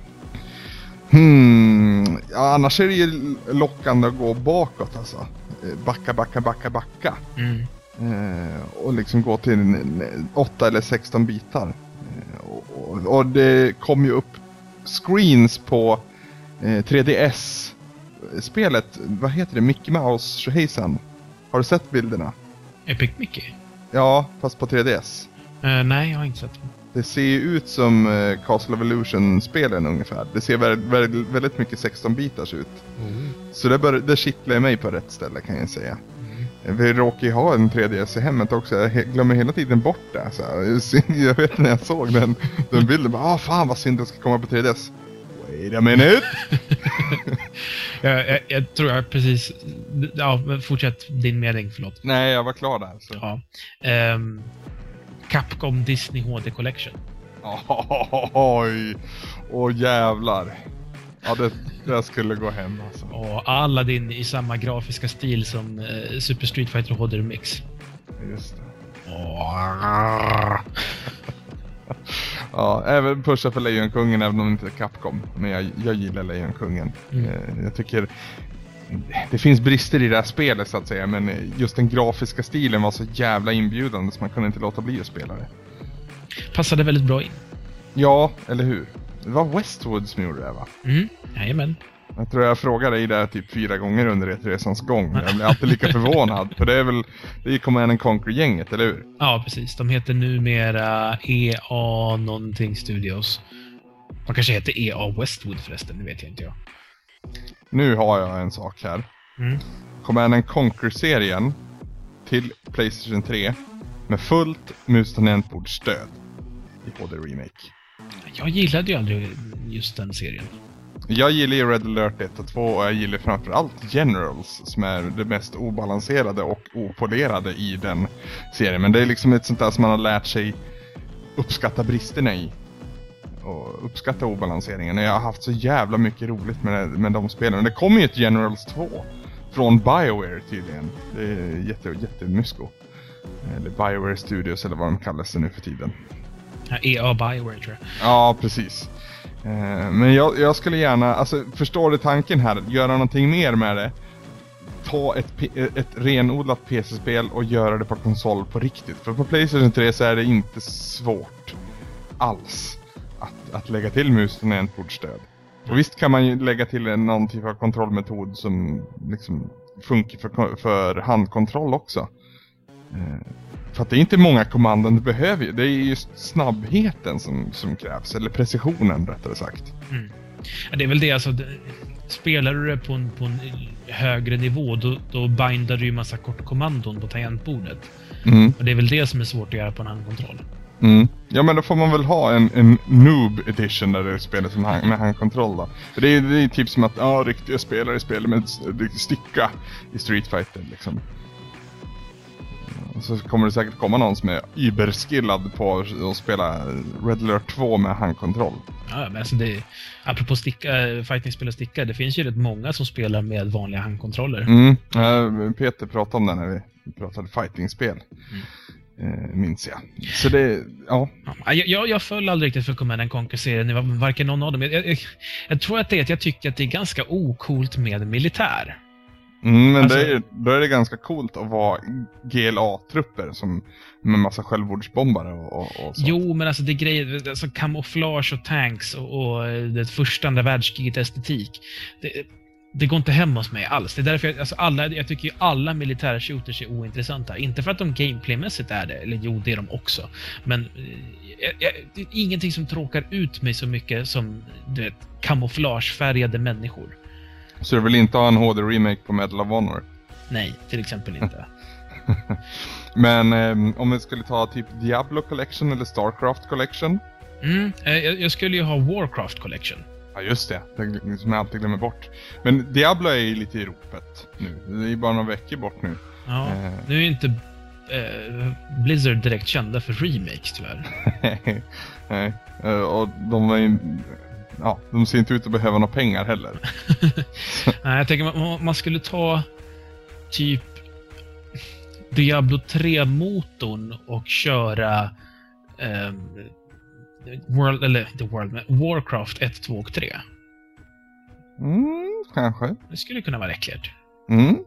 Hmm. Ja, annars är det ju lockande att gå bakåt alltså. Backa, backa, backa, backa. Mm. Eh, och liksom gå till en- en 8 eller 16 bitar. Eh, och, och, och det kom ju upp screens på eh, 3DS. Spelet, vad heter det? Mickey Mouse Tjohejsan. Har du sett bilderna? Epic Mickey? Ja, fast på 3DS. Eh, nej, jag har inte sett den. Det ser ju ut som eh, Castle of Illusion-spelen ungefär. Det ser väldigt, väldigt, mycket 16-bitars ut. Så det, bör, det kittlar mig på rätt ställe kan jag säga. Vi råkar ju ha en 3DS i hemmet också. Jag glömmer hela tiden bort det. Så jag vet när jag såg den, den bilden. Bara, ah, fan vad synd det ska komma på 3DS. Wait a minute! Jag, jag, jag tror jag precis... Ja, fortsätt din mening, förlåt. Nej, jag var klar där. Så. Ja. Ehm, Capcom Disney HD Collection. Oj! Åh jävlar. Ja, det, det skulle gå hem alltså. Och Aladdin i samma grafiska stil som eh, Super Street Fighter HD Remix. Just det. Åh. Ja, även pusha för Lejonkungen även om det inte är Capcom. Men jag, jag gillar Lejonkungen. Mm. Eh, Jag tycker det finns brister i det här spelet så att säga. Men just den grafiska stilen var så jävla inbjudande så man kunde inte låta bli att spela det. Passade väldigt bra in. Ja, eller hur? Det var Westwood som gjorde det va? Mm, jajamän. Jag tror jag frågade dig där typ fyra gånger under resans gång. Jag blir alltid lika förvånad. För det är väl, det är ju Command and Conquer-gänget, eller hur? Ja, precis. De heter numera EA någonting Studios. De kanske heter EA Westwood förresten, det vet jag inte jag. Nu har jag en sak här. Mm. Command and Conquer-serien till Playstation 3 med fullt mus tangentbordsstöd i HD Remake. Jag gillade ju aldrig just den serien. Jag gillar ju Red alert 1 och 2 och jag gillar framförallt Generals som är det mest obalanserade och opolerade i den serien. Men det är liksom ett sånt där som man har lärt sig uppskatta bristerna i. Och uppskatta obalanseringen. Och jag har haft så jävla mycket roligt med, med de spelen. Det kommer ju ett Generals 2 från Bioware tydligen. Det är jätte, jättemysko. Eller Bioware Studios eller vad de kallas nu för tiden. Ja, EA Bioware tror jag. Ja, precis. Eh, Men jag, jag skulle gärna, alltså förstår du tanken här? Göra någonting mer med det. Ta ett, ett renodlat PC-spel och göra det på konsol på riktigt. För på Playstation 3 så är det inte svårt alls att, att lägga till mus och tangentbordsstöd. Och visst kan man ju lägga till en, någon typ av kontrollmetod som liksom funkar för, för handkontroll också. Eh, för att det är inte många kommandon du behöver ju. Det är just snabbheten som, som krävs. Eller precisionen rättare sagt. Mm. Ja, det är väl det alltså. Spelar du det på en, på en högre nivå, då, då bindar du ju massa kortkommandon på tangentbordet. Mm. Och det är väl det som är svårt att göra på en handkontroll. Mm. Ja men då får man väl ha en, en noob edition där det spelar som hand, med handkontroll då. För det är är typ som att ja, riktiga spelare spelar med sticka i Street Fighter liksom. Och så kommer det säkert komma någon som är überskillad på att spela Red Alert 2 med handkontroll. Ja, men alltså det, apropå sticka, fighting-spel och sticka, det finns ju rätt många som spelar med vanliga handkontroller. Mm. eh, Peter pratade om det när vi pratade fightingspel. Eh, minns jag. Så det, ja. Ja, Jag, jag, jag föll aldrig riktigt för Command and Conquer-serien, varken någon av dem. Jag, jag, jag tror att det är att jag tycker att det är ganska ocoolt med militär. Mm, men Alltså- det är, då är det ganska coolt att vara GLA-trupper som med massa självmordsbombare och, och, och så. Jo, men alltså det är grejer, alltså kamouflage och tanks och, och det första andra världskriget estetik. Det, det går inte hem hos mig alls. Det är därför jag, alltså alla, jag tycker ju alla militära shooters är ointressanta. Inte för att de gameplaymässigt är det, eller jo, det är de också. Men eh, jag, jag, det är ingenting som tråkar ut mig så mycket som, du vet, kamouflagefärgade människor. Så du vill inte ha en HD-remake på Medal of Honor? Nej, till exempel inte. Men eh, om vi skulle ta typ Diablo Collection eller Starcraft Collection? Mm, eh, jag, jag skulle ju ha Warcraft Collection. Ja just det, det som jag alltid glömmer bort. Men Diablo är ju lite i ropet nu. Det är ju bara några veckor bort nu. Ja, Eh. nu är ju inte eh, Blizzard direkt kända för remakes tyvärr. Nej, eh, och de är ju... Ja, de ser inte ut att behöva några pengar heller. Nej, jag tänker man, man skulle ta typ Diablo 3-motorn och köra ehm, World, eller inte World, Warcraft 1, 2 och 3. Mm, kanske. Det skulle kunna vara läckert. Mm,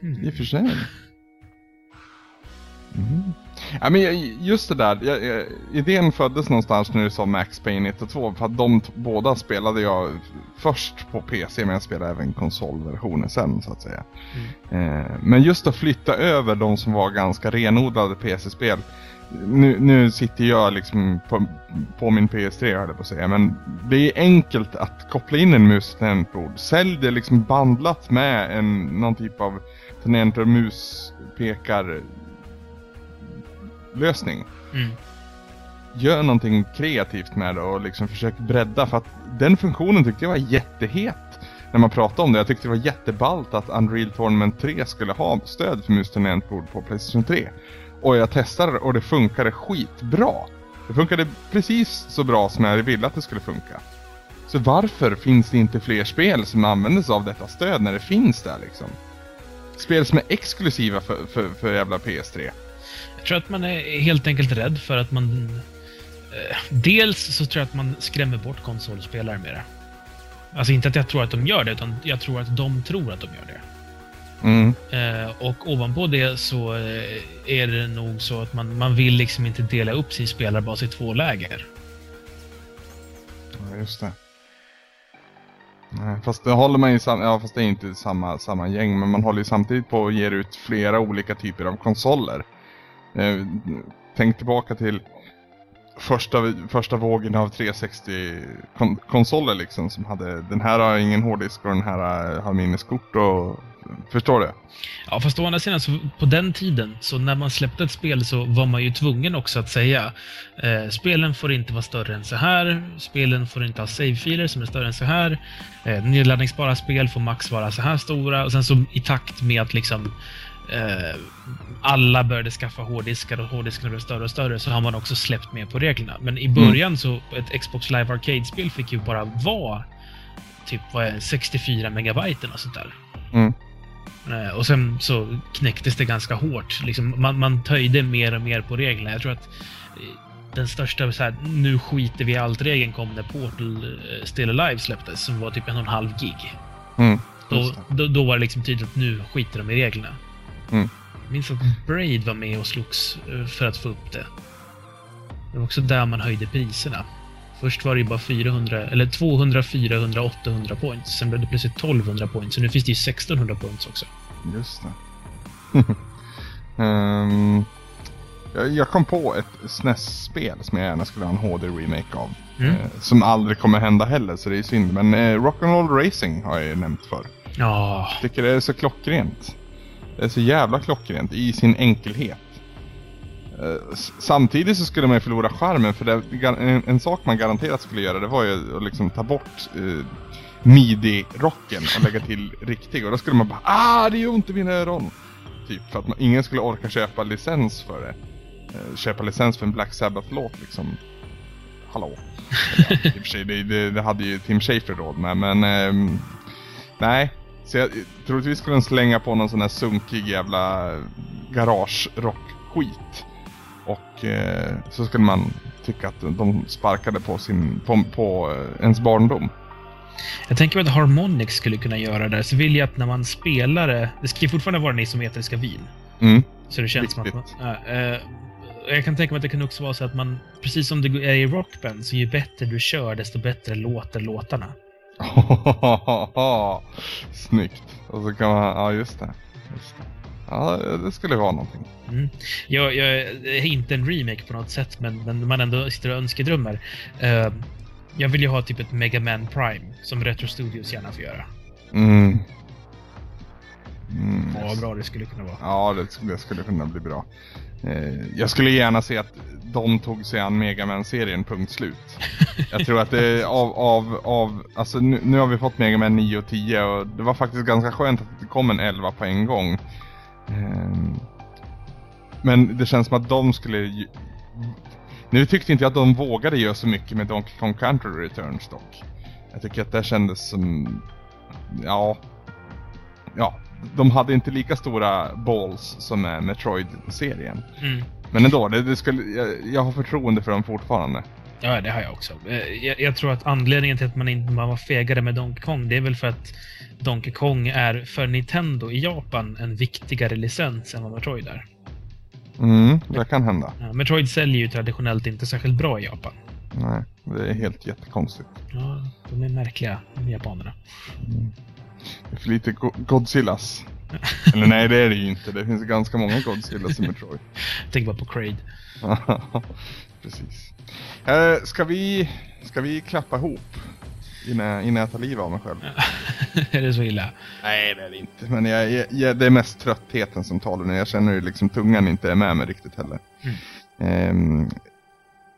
Hmm. i och för sig. Mm. Ja, men just det där, jag, jag, idén föddes någonstans när du sa Max Payne 1 och 2 för att de båda spelade jag först på PC men jag spelade även konsolversioner sen så att säga. Eh, men just att flytta över de som var ganska renodlade PC-spel. Nu, nu sitter jag liksom på, på min PS3 höll jag på att säga men det är enkelt att koppla in en mus och tangentbord. Sälj det liksom bandlat med en, någon typ av tangent och muspekar lösning. Mm. Gör någonting kreativt med det och liksom försök bredda för att den funktionen tyckte jag var jättehet när man pratade om det. Jag tyckte det var jätteballt att Unreal Tournament 3 skulle ha stöd för mus och tangentbord på Playstation 3. Och jag testade och det funkade skitbra. Det funkade precis så bra som jag ville att det skulle funka. Så varför finns det inte fler spel som använder sig av detta stöd när det finns där liksom? Spel som är exklusiva för, för, för jävla PS3. Jag tror att man är helt enkelt rädd för att man... Eh, dels så tror jag att man skrämmer bort konsolspelare med det. Alltså inte att jag tror att de gör det, utan jag tror att de tror att de gör det. Mm. Eh, och ovanpå det så eh, är det nog så att man, man vill liksom inte dela upp sin spelarbas i två läger. Ja, just det. Fast det håller man ju sam- ja fast det är inte samma, samma gäng, men man håller ju samtidigt på att ge ut flera olika typer av konsoler. Eh, tänk tillbaka till första, första vågen av 360-konsoler liksom, som hade den här har ingen hårddisk och den här har minneskort och Förstår du? Ja, fast å andra sidan, så på den tiden, så när man släppte ett spel så var man ju tvungen också att säga eh, spelen får inte vara större än så här, spelen får inte ha save-filer som är större än så här, eh, nedladdningsbara spel får max vara så här stora, och sen så i takt med att liksom eh, alla började skaffa hårddiskar och hårddiskarna blev större och större så har man också släppt med på reglerna. Men i början så, ett Xbox Live Arcade-spel fick ju bara vara typ vad är det, 64 megabyte och sånt där. Mm. Eh, Och sen så knäcktes det ganska hårt. Liksom, man, man töjde mer och mer på reglerna. Jag tror att eh, den största så här, nu skiter vi i allt-regeln kom när Portal eh, Still Alive släpptes, som var typ en och en halv gig. Mm. Då, då, då var det liksom tydligt att nu skiter de i reglerna. Mm. Jag minns att Braid var med och slogs för att få upp det. Det var också där man höjde priserna. Först var det ju bara 400, eller 200, 400, 800 points. Sen blev det plötsligt 1200 points, så nu finns det ju 1600 points också. Just det. Ehm, jag, jag kom på ett SNES-spel som jag gärna skulle ha en HD-remake av. Mm. Eh, som aldrig kommer hända heller, så det är synd. Men eh, Rock'n'Roll Racing har jag ju nämnt för. Ja, Tycker det är så klockrent. Det är så jävla klockrent i sin enkelhet. Eh, Samtidigt så skulle man ju förlora charmen för det, en sak man garanterat skulle göra det var ju att liksom ta bort eh, midi-rocken och lägga till riktig och då skulle man bara ah det gör ont i mina öron. Typ för att man, ingen skulle orka köpa licens för det. Eh, köpa licens för en Black Sabbath-låt liksom. Hallå. Ja, I och för sig, det, det, det hade ju Tim Schafer råd med men eh, nej. Så jag, troligtvis skulle de slänga på någon sån här sunkig jävla garage-rock-skit. Och eh, så skulle man tycka att de sparkade på sin, på, på eh, ens barndom jag tänker mig att Harmonix skulle kunna göra det. Så vill jag att när man spelar det, det ska ju fortfarande vara den isometriska vin. Mm. Så det känns som att man, ja, eh, Jag kan tänka mig att det kan också vara så att man, precis som det är i Rockband, så ju bättre du kör, desto bättre låter låtarna. Snyggt. Och så kan man, ja just det. Just det. Ja, det skulle vara någonting. Mm. Jag, jag är inte en remake på något sätt, men, men man ändå sitter och önskedrömmar. Eh, jag vill ju ha typ ett Mega Man Prime, som Retro Studios gärna får göra. Mm. Mm. Vad bra det skulle kunna vara. Ja, det, skulle- det skulle kunna bli bra. Eh, jag skulle gärna se att de tog sig an Mega Man-serien, punkt slut. Jag tror att det av, av, av alltså nu, nu har vi fått Mega Man 9 och 10 och det var faktiskt ganska skönt att det kom en 11 på en gång. Ehm, men det känns som att de skulle. Nu tyckte inte jag att de vågade göra så mycket med Donkey Kong Country Returns dock. Jag tycker att det kändes som... Ja... Ja, de hade inte lika stora balls som med Metroid-serien. Mm. Men ändå, det, det skulle, jag, jag har förtroende för dem fortfarande. Ja, det har jag också. Eh, Jag, jag tror att anledningen till att man inte man var fegare med Donkey Kong, det är väl för att Donkey Kong är för Nintendo i Japan en viktigare licens än vad Metroid är. Mm, det kan hända. Ja, Metroid säljer ju traditionellt inte särskilt bra i Japan. Nej, det är helt jättekonstigt. Ja, de är märkliga, de japanerna. Det är för lite go- Godzillas. Eller nej, det är det ju inte. Det finns ganska många Godzillas i Metroid. Tänk bara på Kraid. Precis. Eh, ska, vi, ska vi klappa ihop? Innan, innan jag tar livet av mig själv. är det så illa? Nej, det är det inte. Men jag, jag, jag, det är mest tröttheten som talar nu. Jag känner ju liksom tungan inte är med mig riktigt heller. Mm. Ehm,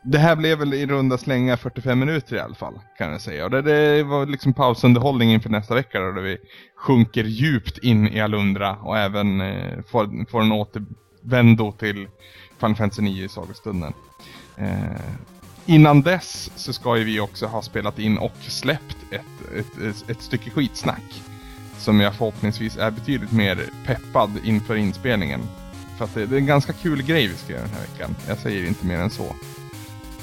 det här blev väl i runda slängar 45 minuter i alla fall, kan jag säga. Och det, det var liksom pausunderhållning inför nästa vecka då, där vi sjunker djupt in i Alundra och även eh, får, får en återvändo till Final Fantasy 9 i sagostunden. Eh, innan dess så ska ju vi också ha spelat in och släppt ett, ett, ett, ett stycke skitsnack. Som jag förhoppningsvis är betydligt mer peppad inför inspelningen. För att det, det är en ganska kul grej vi ska göra den här veckan. Jag säger inte mer än så.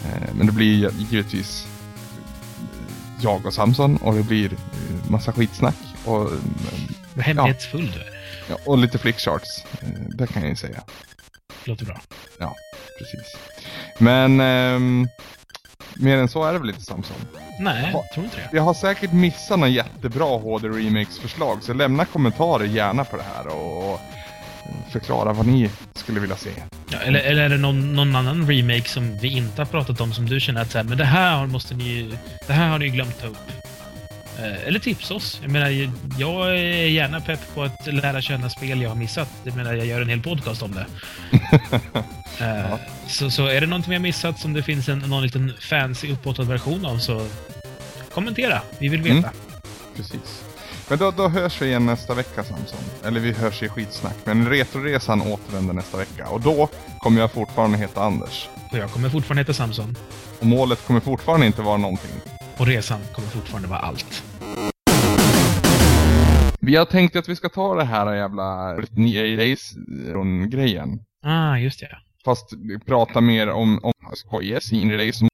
Eh, men det blir givetvis eh, jag och Samson och det blir eh, massa skitsnack. Och, eh, Vad hemlighetsfull du är. ja, och lite flickcharts. Eh, det kan jag ju säga. Låter bra. Precis. Men ehm, mer än så är det väl inte Samson. Nej, Ja. tror inte det. Jag har säkert missat någon jättebra HD Remakes förslag så lämna kommentarer gärna på det här och, och förklara vad ni skulle vilja se. Ja, eller, eller är det någon, någon annan remake som vi inte har pratat om som du känner att så här, men det här måste ni Det här har ni glömt ta upp. Eh, eller tipsa oss. Jag menar, jag är gärna pepp på att lära känna spel jag har missat. Jag menar, jag gör en hel podcast om det. Eh, så, så är det någonting vi har missat som det finns en, någon liten fancy uppåtad version av så kommentera. Vi vill veta. Mm. Precis. Men då, då hörs vi igen nästa vecka Samson. Eller vi hörs i skitsnack. Men Retroresan återvänder nästa vecka. Och då kommer jag fortfarande heta Anders. Och jag kommer fortfarande heta Samson. Och målet kommer fortfarande inte vara någonting. Och resan kommer fortfarande vara allt. Vi har tänkt att vi ska ta det här jävla Race-grejen. Ah, just det. Fast vi pratar mer om, om skojes in race.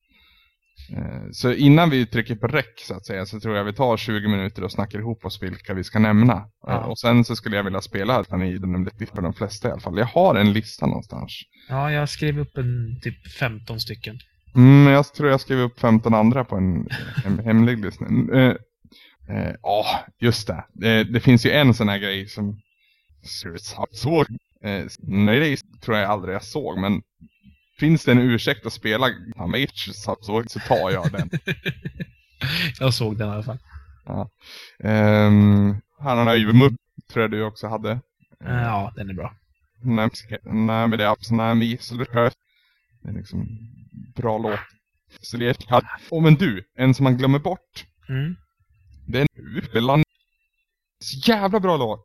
Eh, Så innan vi trycker på räck så att säga så tror jag vi tar 20 minuter och snackar ihop oss vilka vi ska nämna. Ja. Eh, Och sen så skulle jag vilja spela den i den för de flesta i alla fall. Jag har en lista någonstans. Ja, jag skrev upp en typ 15 stycken. Mm, jag tror jag skrev upp 15 andra på en hem, hemlig lista. Eh, eh, Ja, just det. det. Det finns ju en sån här grej som såg. Eh, nej, det tror jag aldrig jag såg, men finns det en ursäkt att spela Hamage så, så tar jag den. Jag såg den i alla fall. um, han har ju mupp, tror jag du också hade. Eh, Ja, den är bra. Nej, men det är absolut är det är liksom bra låt. Så det är, oh, men du, en som man glömmer bort. Mm. Det är en Upeland. Så jävla bra låt.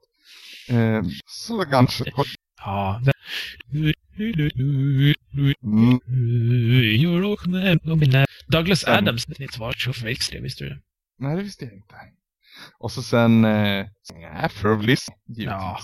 Eh, så kanske. Ja. Mm, Douglas Adams, är ett svar så förväxt det, visste du nej, det visste jag inte. Och så sen, eh, givetvis. Ja.